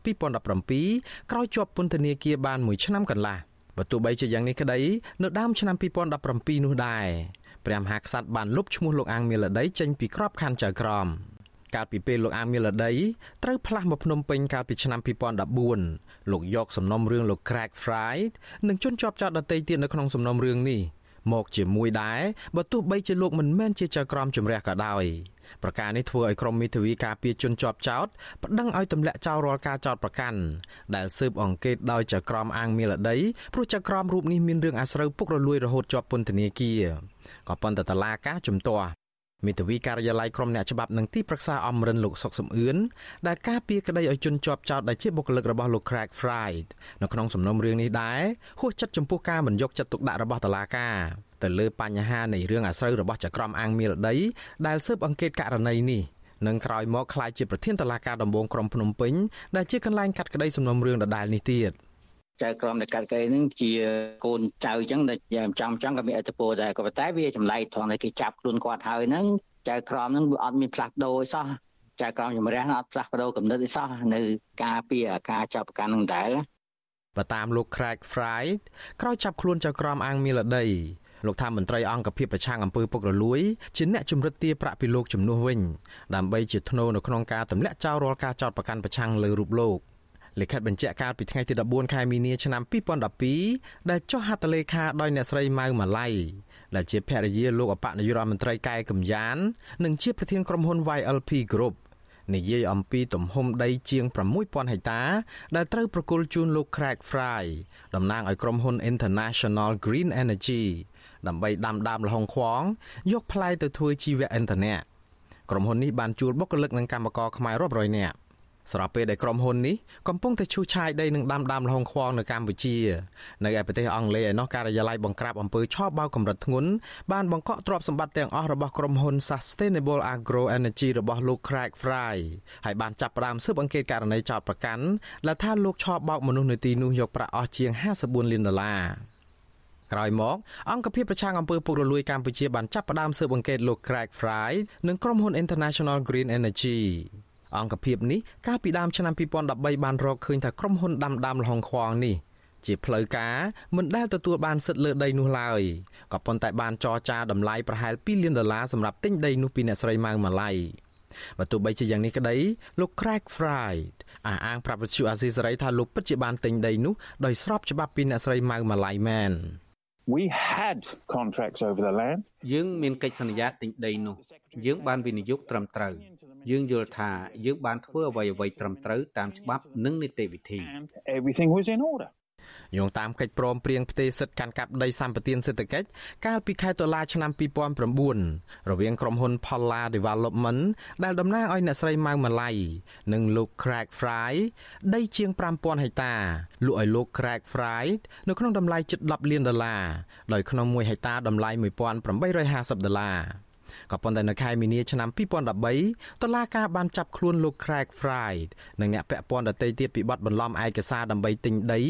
2017ក្រោយជាប់ពន្ធនាគារបាន1ឆ្នាំកន្លះបើទោះបីជាយ៉ាងនេះក្តីនៅដើមឆ្នាំ2017នោះដែរ ព្រះមហាក្សត្របានលុបឈ្មោះលោកអាងមាលដីចេញពីក្របខ័ណ្ឌចៅក្រមកាលពីពេលលោកអាងមាលដីត្រូវផ្លាស់មកភ្នំពេញកាលពីឆ្នាំ2014លោកយកសំណុំរឿងលោក Crack Fried និងជន់ជាប់ចោតដតីទៀតនៅក្នុងសំណុំរឿងនេះមកជាមួយដែរបើទោះបីជាលោកមិនមែនជាចៅក្រមជំរះក៏ដោយ ប្រការនេះធ្វើឲ្យក្រមមេធាវីការពារជនជាប់ចោតប្តឹងឲ្យទម្លាក់ចោលរាល់ការចោតប្រកាន់ដែលស៊ើបអង្កេតដោយចៅក្រមអាងមាលដីព្រោះចៅក្រមរូបនេះមានរឿងអាស្រូវពុករលួយរហូតជាប់ពន្ធនាគារក៏ប៉ុន្តែតឡាការជំទាស់មេធាវីការិយាល័យក្រមអ្នកច្បាប់និងទីប្រឹក្សាអមរិនលោកសុកសំអឿនដែលការពារក្តីឲ្យជនជាប់ចោតដែលជាបុគ្គលិករបស់លោក Craig Fried នៅក្នុងសំណុំរឿងនេះដែរហួសចិត្តចំពោះការមិនយកចិត្តទុកដាក់របស់តុលាការ ទៅលើបញ្ហានៃរឿងអាស្រូវរបស់ចក្រមអង្គមាលដី ដែលស៊ើបអង្កេតករណីនេះនឹងក្រោយមកក្លាយជាប្រធានតុលាការដំបងក្រុងភ្នំពេញដែលជាកន្លែងកាត់ក្តីសំណុំរឿងដដែលនេះទៀត
ចៅក្រមដែលកាត់កេរនឹងជាកូនចៅអញ្ចឹងដែលយ៉ាងចំចង់ក៏មានអត្តពលដែរក៏ប៉ុន្តែវាចម្លែកត្រង់ដែលគេចាប់ខ្លួនគាត់ហើយហ្នឹងចៅក្រមហ្នឹងវាអត់មានផ្លាស់ប្ដូរសោះចៅក្រមជំរះអត់ផ្លាស់ប្ដូរកំណត់អីសោះនៅការពីការចាប់ប្រកាន់នឹងដែរ
បើតាមលោក Craig Fried ក្រោយចាប់ខ្លួនចៅក្រមអាងមីលដី លោកថាមន្ត្រីអង្គភាពប្រឆាំងអំពើពុករលួយជាអ្នកជំរិតទារប្រាក់ពីលោកជំនួសវិញដើម្បីជាធ្នូនៅក្នុងការទម្លាក់ចោលរាល់ការចោទប្រកាន់ប្រឆាំងលើរូបលោកលិខិតបញ្ជាក់កាលពីថ្ងៃទី14ខែមីនាឆ្នាំ2012ដែលចុះហត្ថលេខាដោយអ្នកស្រីម៉ៅម៉ាឡៃដែលជាភរិយាលោកអបនាយករដ្ឋមន្ត្រីកែកំយ៉ាននិងជាប្រធានក្រុមហ៊ុន YLP Group និយាយអំពីទំហំដីជាង6000ហិកតា ដែលត្រូវប្រគល់ជូនលោក Craig Fry តំណាងឲ្យក្រុមហ៊ុន International Green Energy ដើម្បីដាំដើមលហុងខ្វងយកផ្លែទៅធ្វើជីវៈឥន្ធនៈក្រុមហ៊ុននេះបានជួលបុគ្គលិកនិងកម្មករខ្មែររាប់រយនាក់ស្របពេលដែលក្រុមហ៊ុននេះកំពុងតែឈូសឆាយដីនឹងដាំដើមលហុងខ្វងនៅកម្ពុជានៅឯប្រទេសអង់គ្លេសឯណោះការិយាល័យបង្ក្រាបអំពើឆបោកកម្រិតធ្ងន់បានបង្កក់ទ្រព្យសម្បត្តិទាំងអស់របស់ក្រុមហ៊ុន Sustainable Agro Energy របស់លោក Craig Fry ហើយបានចាប់ផ្ដើមស៊ើបអង្កេតករណីចោទប្រកាន់ដែលថាលោកឆបោកមនុស្សនៅទីនោះយកប្រាក់អស់ជាង54លានដុល្លារ ក្រោយមកអង្គភាពប្រឆាំងអំពើពុករលួយកម្ពុជាបានចាប់ផ្ដើមស៊ើបអង្កេតលោក Craig Fry និងក្រុមហ៊ុន International Green Energy អង្គភាពនេះកាលពីដើមឆ្នាំ2013បានរកឃើញថាក្រុមហ៊ុនដាំដើមលហុងខ្វងនេះជាផ្លូវការមិនដែលទទួលបានសិទ្ធិលើដីនោះឡើយក៏ប៉ុន្តែបានចរចាតម្លៃប្រហែល2លានដុល្លារសម្រាប់ទិញដីនោះពីអ្នកស្រីម៉ៅម៉ាឡៃបើទោះបីជាយ៉ាងនេះក្តីលោក Craig Fry អះអាងប្រាប់វិទ្យុអាស៊ីសេរីថាលោកពិតជាបានទិញដីនោះដោយស្របច្បាប់ពីអ្នកស្រីម៉ៅម៉ាឡៃមែន
We had contracts over the land
យើងមានកិច្ចសន្យាទិញដីនោះយើងបានវិនិយោគត្រឹមត្រូវយើងយល់ថាយើងបានធ្វើអ្វីអ្វីត្រឹមត្រូវតាមច្បាប់និងនីតិវិធី
everything was in order
យោងតាមកិច្ចព្រមព្រៀងផ្ទេរសិទ្ធិកាន់កាប់ដីសម្បត្តិសេដ្ឋកិច្ចកាលពីខែតុលាឆ្នាំ2009រវាងក្រុមហ៊ុន Palla Development ដែលតំណាងឲ្យអ្នកស្រីម៉ៅម៉ាឡៃនិងលោក Craig Fry ដីជាង5000ហិកតាលក់ឲ្យលោក Craig Fry នៅក្នុងតម្លៃជិត10លានដុល្លារដោយក្នុង1ហិកតាតម្លៃ1850ដុល្លារ ក៏ប៉ុន្តែនៅខែមីនាឆ្នាំ2013តុលាការបានចាប់ខ្លួនលោក Craig Fry និងអ្នកពាក់ព័ន្ធដទៃទៀតពីបទបន្លំឯកសារដើម្បីទិញដី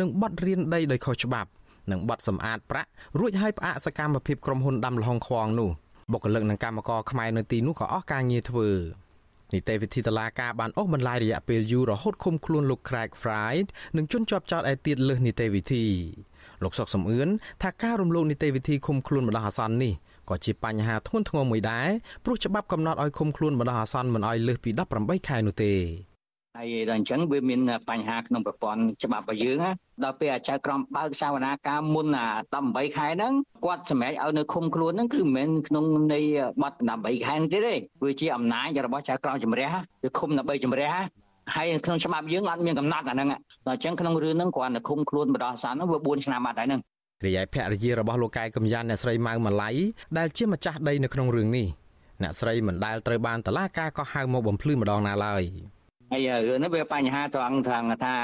និងបទរៀនដីដោយខុសច្បាប់និងបទសម្អាតប្រាក់រួចឲ្យផ្អាកសកម្មភាពក្រុមហ៊ុនដាំលហុងខ្វងនោះបុគ្គលិកនិងកម្មករខ្មែរនៅទីនោះក៏អស់ការងារធ្វើនីតិវិធីតឡាការបានអូសបន្លាយរយៈពេលយូររហូតឃុំខ្លួនលោក Craig Fry និងជន់ជាប់ចោតឯទៀតលើសនីតិវិធីលោកសុកសំអឿនថាការរំលោភនីតិវិធីឃុំខ្លួនម្ដងអាសន្ននេះ ក៏ជាបញ្ហាធ្ងន់ធ្ងរមួយដែរព្រោះច្បាប់កំណត់ឲ្យឃុំខ្លួនបណ្ដោះអាសន្នមិនឲ្យលើសពី18ខែនោះទេ
ហើយដល់អញ្ចឹងវាមានបញ្ហាក្នុងប្រព័ន្ធច្បាប់របស់យើងដល់ពេលអាចៅក្រមបើកសវនាការមុន18ខែហ្នឹងគាត់សម្រេចឲ្យនៅឃុំខ្លួនហ្នឹងគឺមិនមែនក្នុងនៃបទ18ខែទេទេវាជាអំណាចរបស់ចៅក្រមជំរះវាឃុំដើម្បីជំរះហើយក្នុងច្បាប់យើងអត់មានកំណត់អាហ្នឹងដល់អញ្ចឹងក្នុងរឿងហ្នឹងគ្រាន់តែឃុំខ្លួនបដោះអាសន្នហ្នឹងវា4ឆ្នាំអត់ហើយហ្នឹង
រាយភរិយារបស់លោកកែកំយ៉ានអ្នកស្រីម៉ៅម៉ាឡៃដែលជាម្ចាស់ដីនៅក្នុងរឿងនេះអ្នកស្រីមិនដែលត្រូវបានតឡាការក៏ហៅមកបំភ្លឺម្ដងណាឡើយ
ហើយរឿងនេះវាបញ្ហាត្រង់ថាថា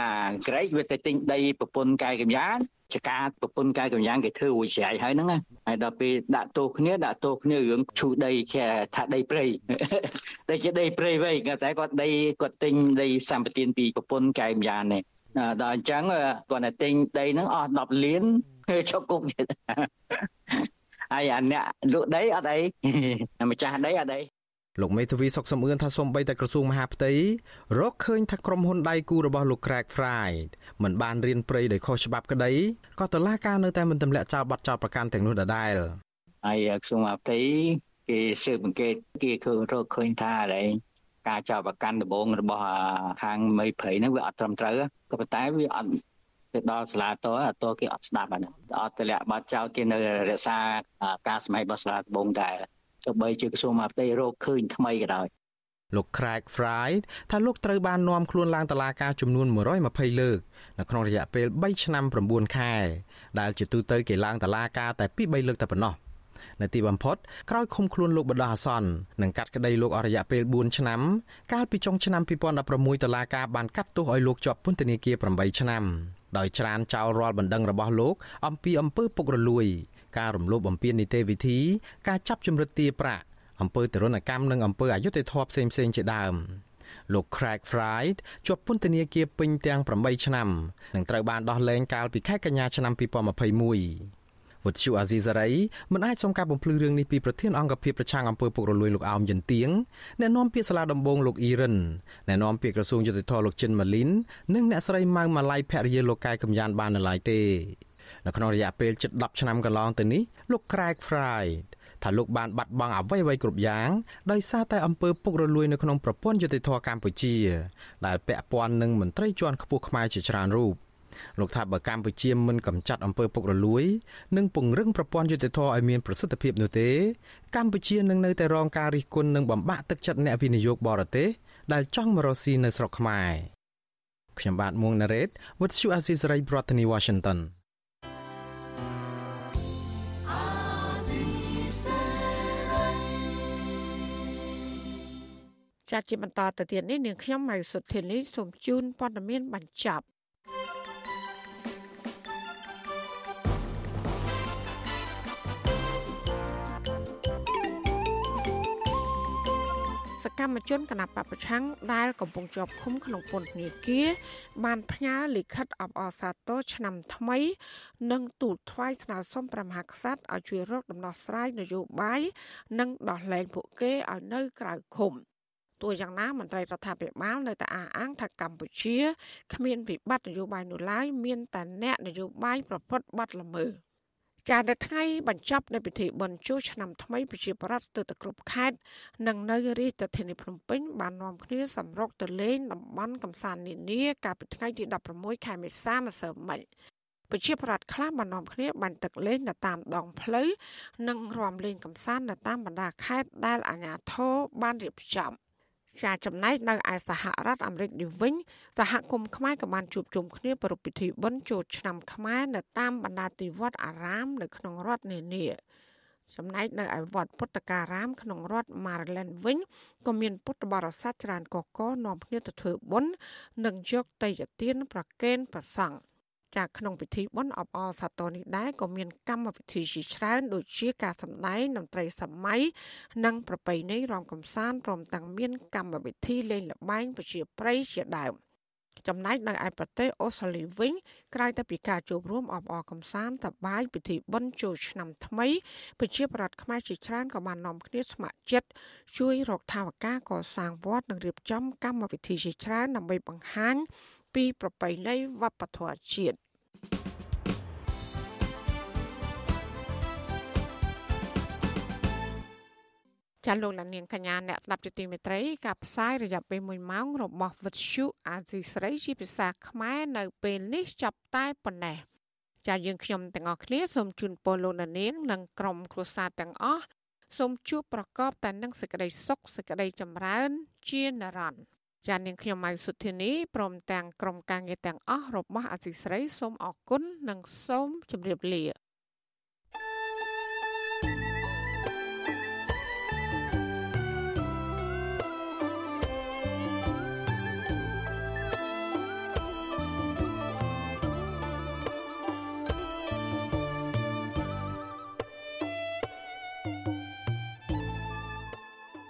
ក្រែកវាទៅទិញដីប្រពន្ធកែកំយ៉ានចការប្រពន្ធកែកំយ៉ានគេធ្វើរួចស្រេចហើយហ្នឹងហើយដល់ពេលដាក់ទោសគ្នាដាក់ទោសគ្នារឿងឈូដីគេថាដីព្រៃតែជាដីព្រៃវិញតែគាត់ដីគាត់ទិញដីសម្បត្តិពីប្រពន្ធកែកំយ៉ាននេះដល់អញ្ចឹងគាត់តែទិញដីហ្នឹងអស់10លាន ជប់គុកទៀតហើយអាអ្នកលក់ដីអត់អីម្ចាស់ដីអត់អី
លោកមេធាវីសុកសំអឿនថាសូម្បីតែក្រសួងមហាផ្ទៃរកឃើញថាក្រុមហ៊ុនដៃគូរបស់លោក Craig Fry មិនបានរៀនព្រៃដោយខុសច្បាប់ក្តីក៏តឡាការនៅតែមិនទម្លាក់ចោលបទចោលប្រកាន់ទាំងនោះដដែល
ហើយក្រសួងមហាផ្ទៃគេស៊ើបអង្កេតគេឃើញរកឃើញថាអីការចោលប្រកាន់ដំបងរបស់ខាងមេព្រៃហ្នឹងវាអត់ត្រឹមត្រូវក៏ប៉ុន្តែវាអត់ ទៅដល់សាលាតអត់តគេអត់ស្ដាប់អានោះអត់ទម្លាក់បាត់ចោលគេនៅរក្សាការសម័យរបស់សាលាដំបងតែទោះបីជាក្រសួងមហាផ្ទៃរកឃើញថ្មីក៏ដោយ
លោក Craig Fry ថាលោកត្រូវបាននាំខ្លួនឡើងតុលាការចំនួន120លើកនៅក្នុងរយៈពេល3ឆ្នាំ9ខែដែលជាទូទៅគេឡើងតុលាការតែពី3លើកតែប៉ុណ្ណោះនៅទីបំផុតក្រោយឃុំខ្លួនលោកបដាអាសន្ននិងកាត់ក្តីលោកអស់រយៈពេល4ឆ្នាំកាលពីចុងឆ្នាំ2016តុលាការបានកាត់ទោសឲ្យលោកជាប់ពន្ធនាគារ8ឆ្នាំ ដោយច្រានចោលរាល់បណ្ដឹងរបស់លោកអំពីអំពើពុករលួយ ការរំលោភបំពាននីតិវិធី ការចាប់ជំរិតទារប្រាក់អំពើទរណកម្មនិងអំពើអយុត្តិធម៌ផ្សេងផ្សេងជាដើមលោក Craig Fry ជាប់ពន្ធនាគារពេញទាំង8ឆ្នាំនិងត្រូវបានដោះលែងកាលពីខែកញ្ញាឆ្នាំ2021 វុទ្ធុអាស៊ីសេរីមិនអាចសុំការបំភ្លឺរឿងនេះពីប្រធានអង្គភិបប្រឆាំងអំពើពុករលួយលោកអោមយិនទៀងអ្នកនាំពាក្យសាលាដំបងលោកអ៊ីរិនអ្នកនាំពាក្យក្រសួងយុតិធធលោកចិនម៉ាលីននិងអ្នកស្រីម៉ៅម៉ាឡៃភរិយាលោកកែកំយ៉ានបាននៅឡើយទេនៅក្នុងរយៈពេលជិត10ឆ្នាំកន្លងទៅនេះលោក Craig Fry ថាលោកបានបាត់បង់អ្វីៗគ្រប់យ៉ាងដោយសារតែអំពើពុករលួយនៅក្នុងប្រព័ន្ធយុតិធធកម្ពុជា ដែលពាក់ព័ន្ធនឹងមន្ត្រីជាន់ខ្ពស់ខ្មែរជាច្រើនរូប លោកថាបើកម្ពុជាមិនកម្ចាត់អំពើពុករលួយ និងពង្រឹងប្រព័ន្ធយុតិធធឲ្យមានប្រសិទ្ធភាពនោះទេ កម្ពុជានឹងនៅតែរងការរិះគន់និងបំបាក់ទឹកចិត្តអ្នកវិនិយោគបរទេសដែលចង់មករកស៊ីនៅស្រុកខ្មែរខ្ញុំបាទមួងណារ៉េត With you Aziz Ray ប្រធានាទី Washington
ចាត់ជាបន្តទៅទៀតនេះនាងខ្ញុំម៉ៃសុធានីសូមជូនព័ត៌មានបញ្ចប់ កម្មជនគណៈបពប្រឆាំងដែលកំពុងជាប់ឃុំក្នុងពន្ធនាគារបានផ្ញើលិខិតអបអរសាទរឆ្នាំថ្មី និងទូលថ្វាយស្នើសុំព្រះមហាក្សត្រឲ្យជួយរកដំណោះស្រាយនយោបាយនិងដោះលែងពួកគេឲ្យនៅក្រៅឃុំទោះយ៉ាងណាមន្ត្រីរដ្ឋាភិបាលនៅតែអះអាងថាកម្ពុជាគ្មានវិបត្តិនយោបាយនោះឡើយមានតែអ្នកនយោបាយប្រព្រឹត្តបទល្មើស ចានៅថ្ងៃបញ្ចប់នៃពិធីបុណ្យចូលឆ្នាំថ្មីប្រជាប្រដ្ឋស្ទើរតែគ្រប់ខេត្តនិងនៅរាជធានីភ្នំពេញបាននាំគ្នាសម្រុកទៅលេងតំបន់កំសាន្តនានាកាលពីថ្ងៃទី16ខែមេសាម្សិលមិញប្រជាប្រដ្ឋខ្លះបាននាំគ្នាបាញ់ទឹកលេងនៅតាមដងផ្លូវនិងរាំលេងកំសាន្តនៅតាមបណ្ដាខេត្តដែលអាជ្ញាធរបានរៀបចំ។ ចាចំណែកនៅឯសហរដ្ឋអាមេរិកនេះវិញសហគមន៍ខ្មែរក៏បានជួបជុំគ្នាប្រារព្ធពិធីបុណ្យចូលឆ្នាំខ្មែរនៅតាមបណ្ដាទីវត្តអារាមនៅក្នុងរដ្ឋនានាចំណែកនៅឯវត្តពុទ្ធការាមក្នុងរដ្ឋ Maryland វិញក៏មានពុទ្ធបរិស័ទច្រើនកកកនាំគ្នាទៅធ្វើបុណ្យនិងយកតេយ្យទានប្រគេនព្រះសង្ឃ ចាក្នុងពិធីបុណ្យអបអរសាទរនេះដែរក៏មានកម្មវិធីជាច្រើនដូចជាការសម្ដែងតន្ត្រីសម័យនិងប្រពៃណីរំកំសាន្តព្រមទាំងមានកម្មវិធីលេងល្បែងប្រជាប្រិយជាដើមចំណែកនៅឯប្រទេសអូស្ត្រាលីវិញក្រៅតែពីការជួបរួមអបអរកំសាន្តតបាយពិធីបុណ្យចូលឆ្នាំថ្មីប្រជាប្រដ្ឋខ្មែរជាច្រើនក៏បាននាំគ្នាស្ម័គ្រចិត្តជួយរកថវិកាកសាងវត្តនិងរៀបចំកម្មវិធីជាច្រើនដើម្បីបង្ហាញ ពីប្រពៃណីវប្បធម៌ជាតិចាលោកលានាងកញ្ញាអ្នកស្ដាប់ជាទីមេត្រីការផ្សាយរយៈពេល1ម៉ោងរបស់វិទ្យុអាស៊ីស្រីជាភាសាខ្មែរនៅពេលនេះចាប់តែប៉ុណ្ណេះចាយើងខ្ញុំទាំងអស់គ្នាសូមជូនពរលោកលានាងនិងក្រុមគ្រួសារទាំងអស់សូមជួបប្រកបតែនឹងសេចក្តីសុខសេចក្តីចម្រើន ជានិរន្តរ៍ ចានាងខ្ញុំម៉ៅសុធានីព្រមទាំងក្រុមការងារទាំងអស់របស់អសីស្រីសូមអរគុណនិងសូមជម្រាបលា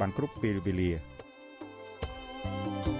បានគ្រប់ពេលវេលា thank you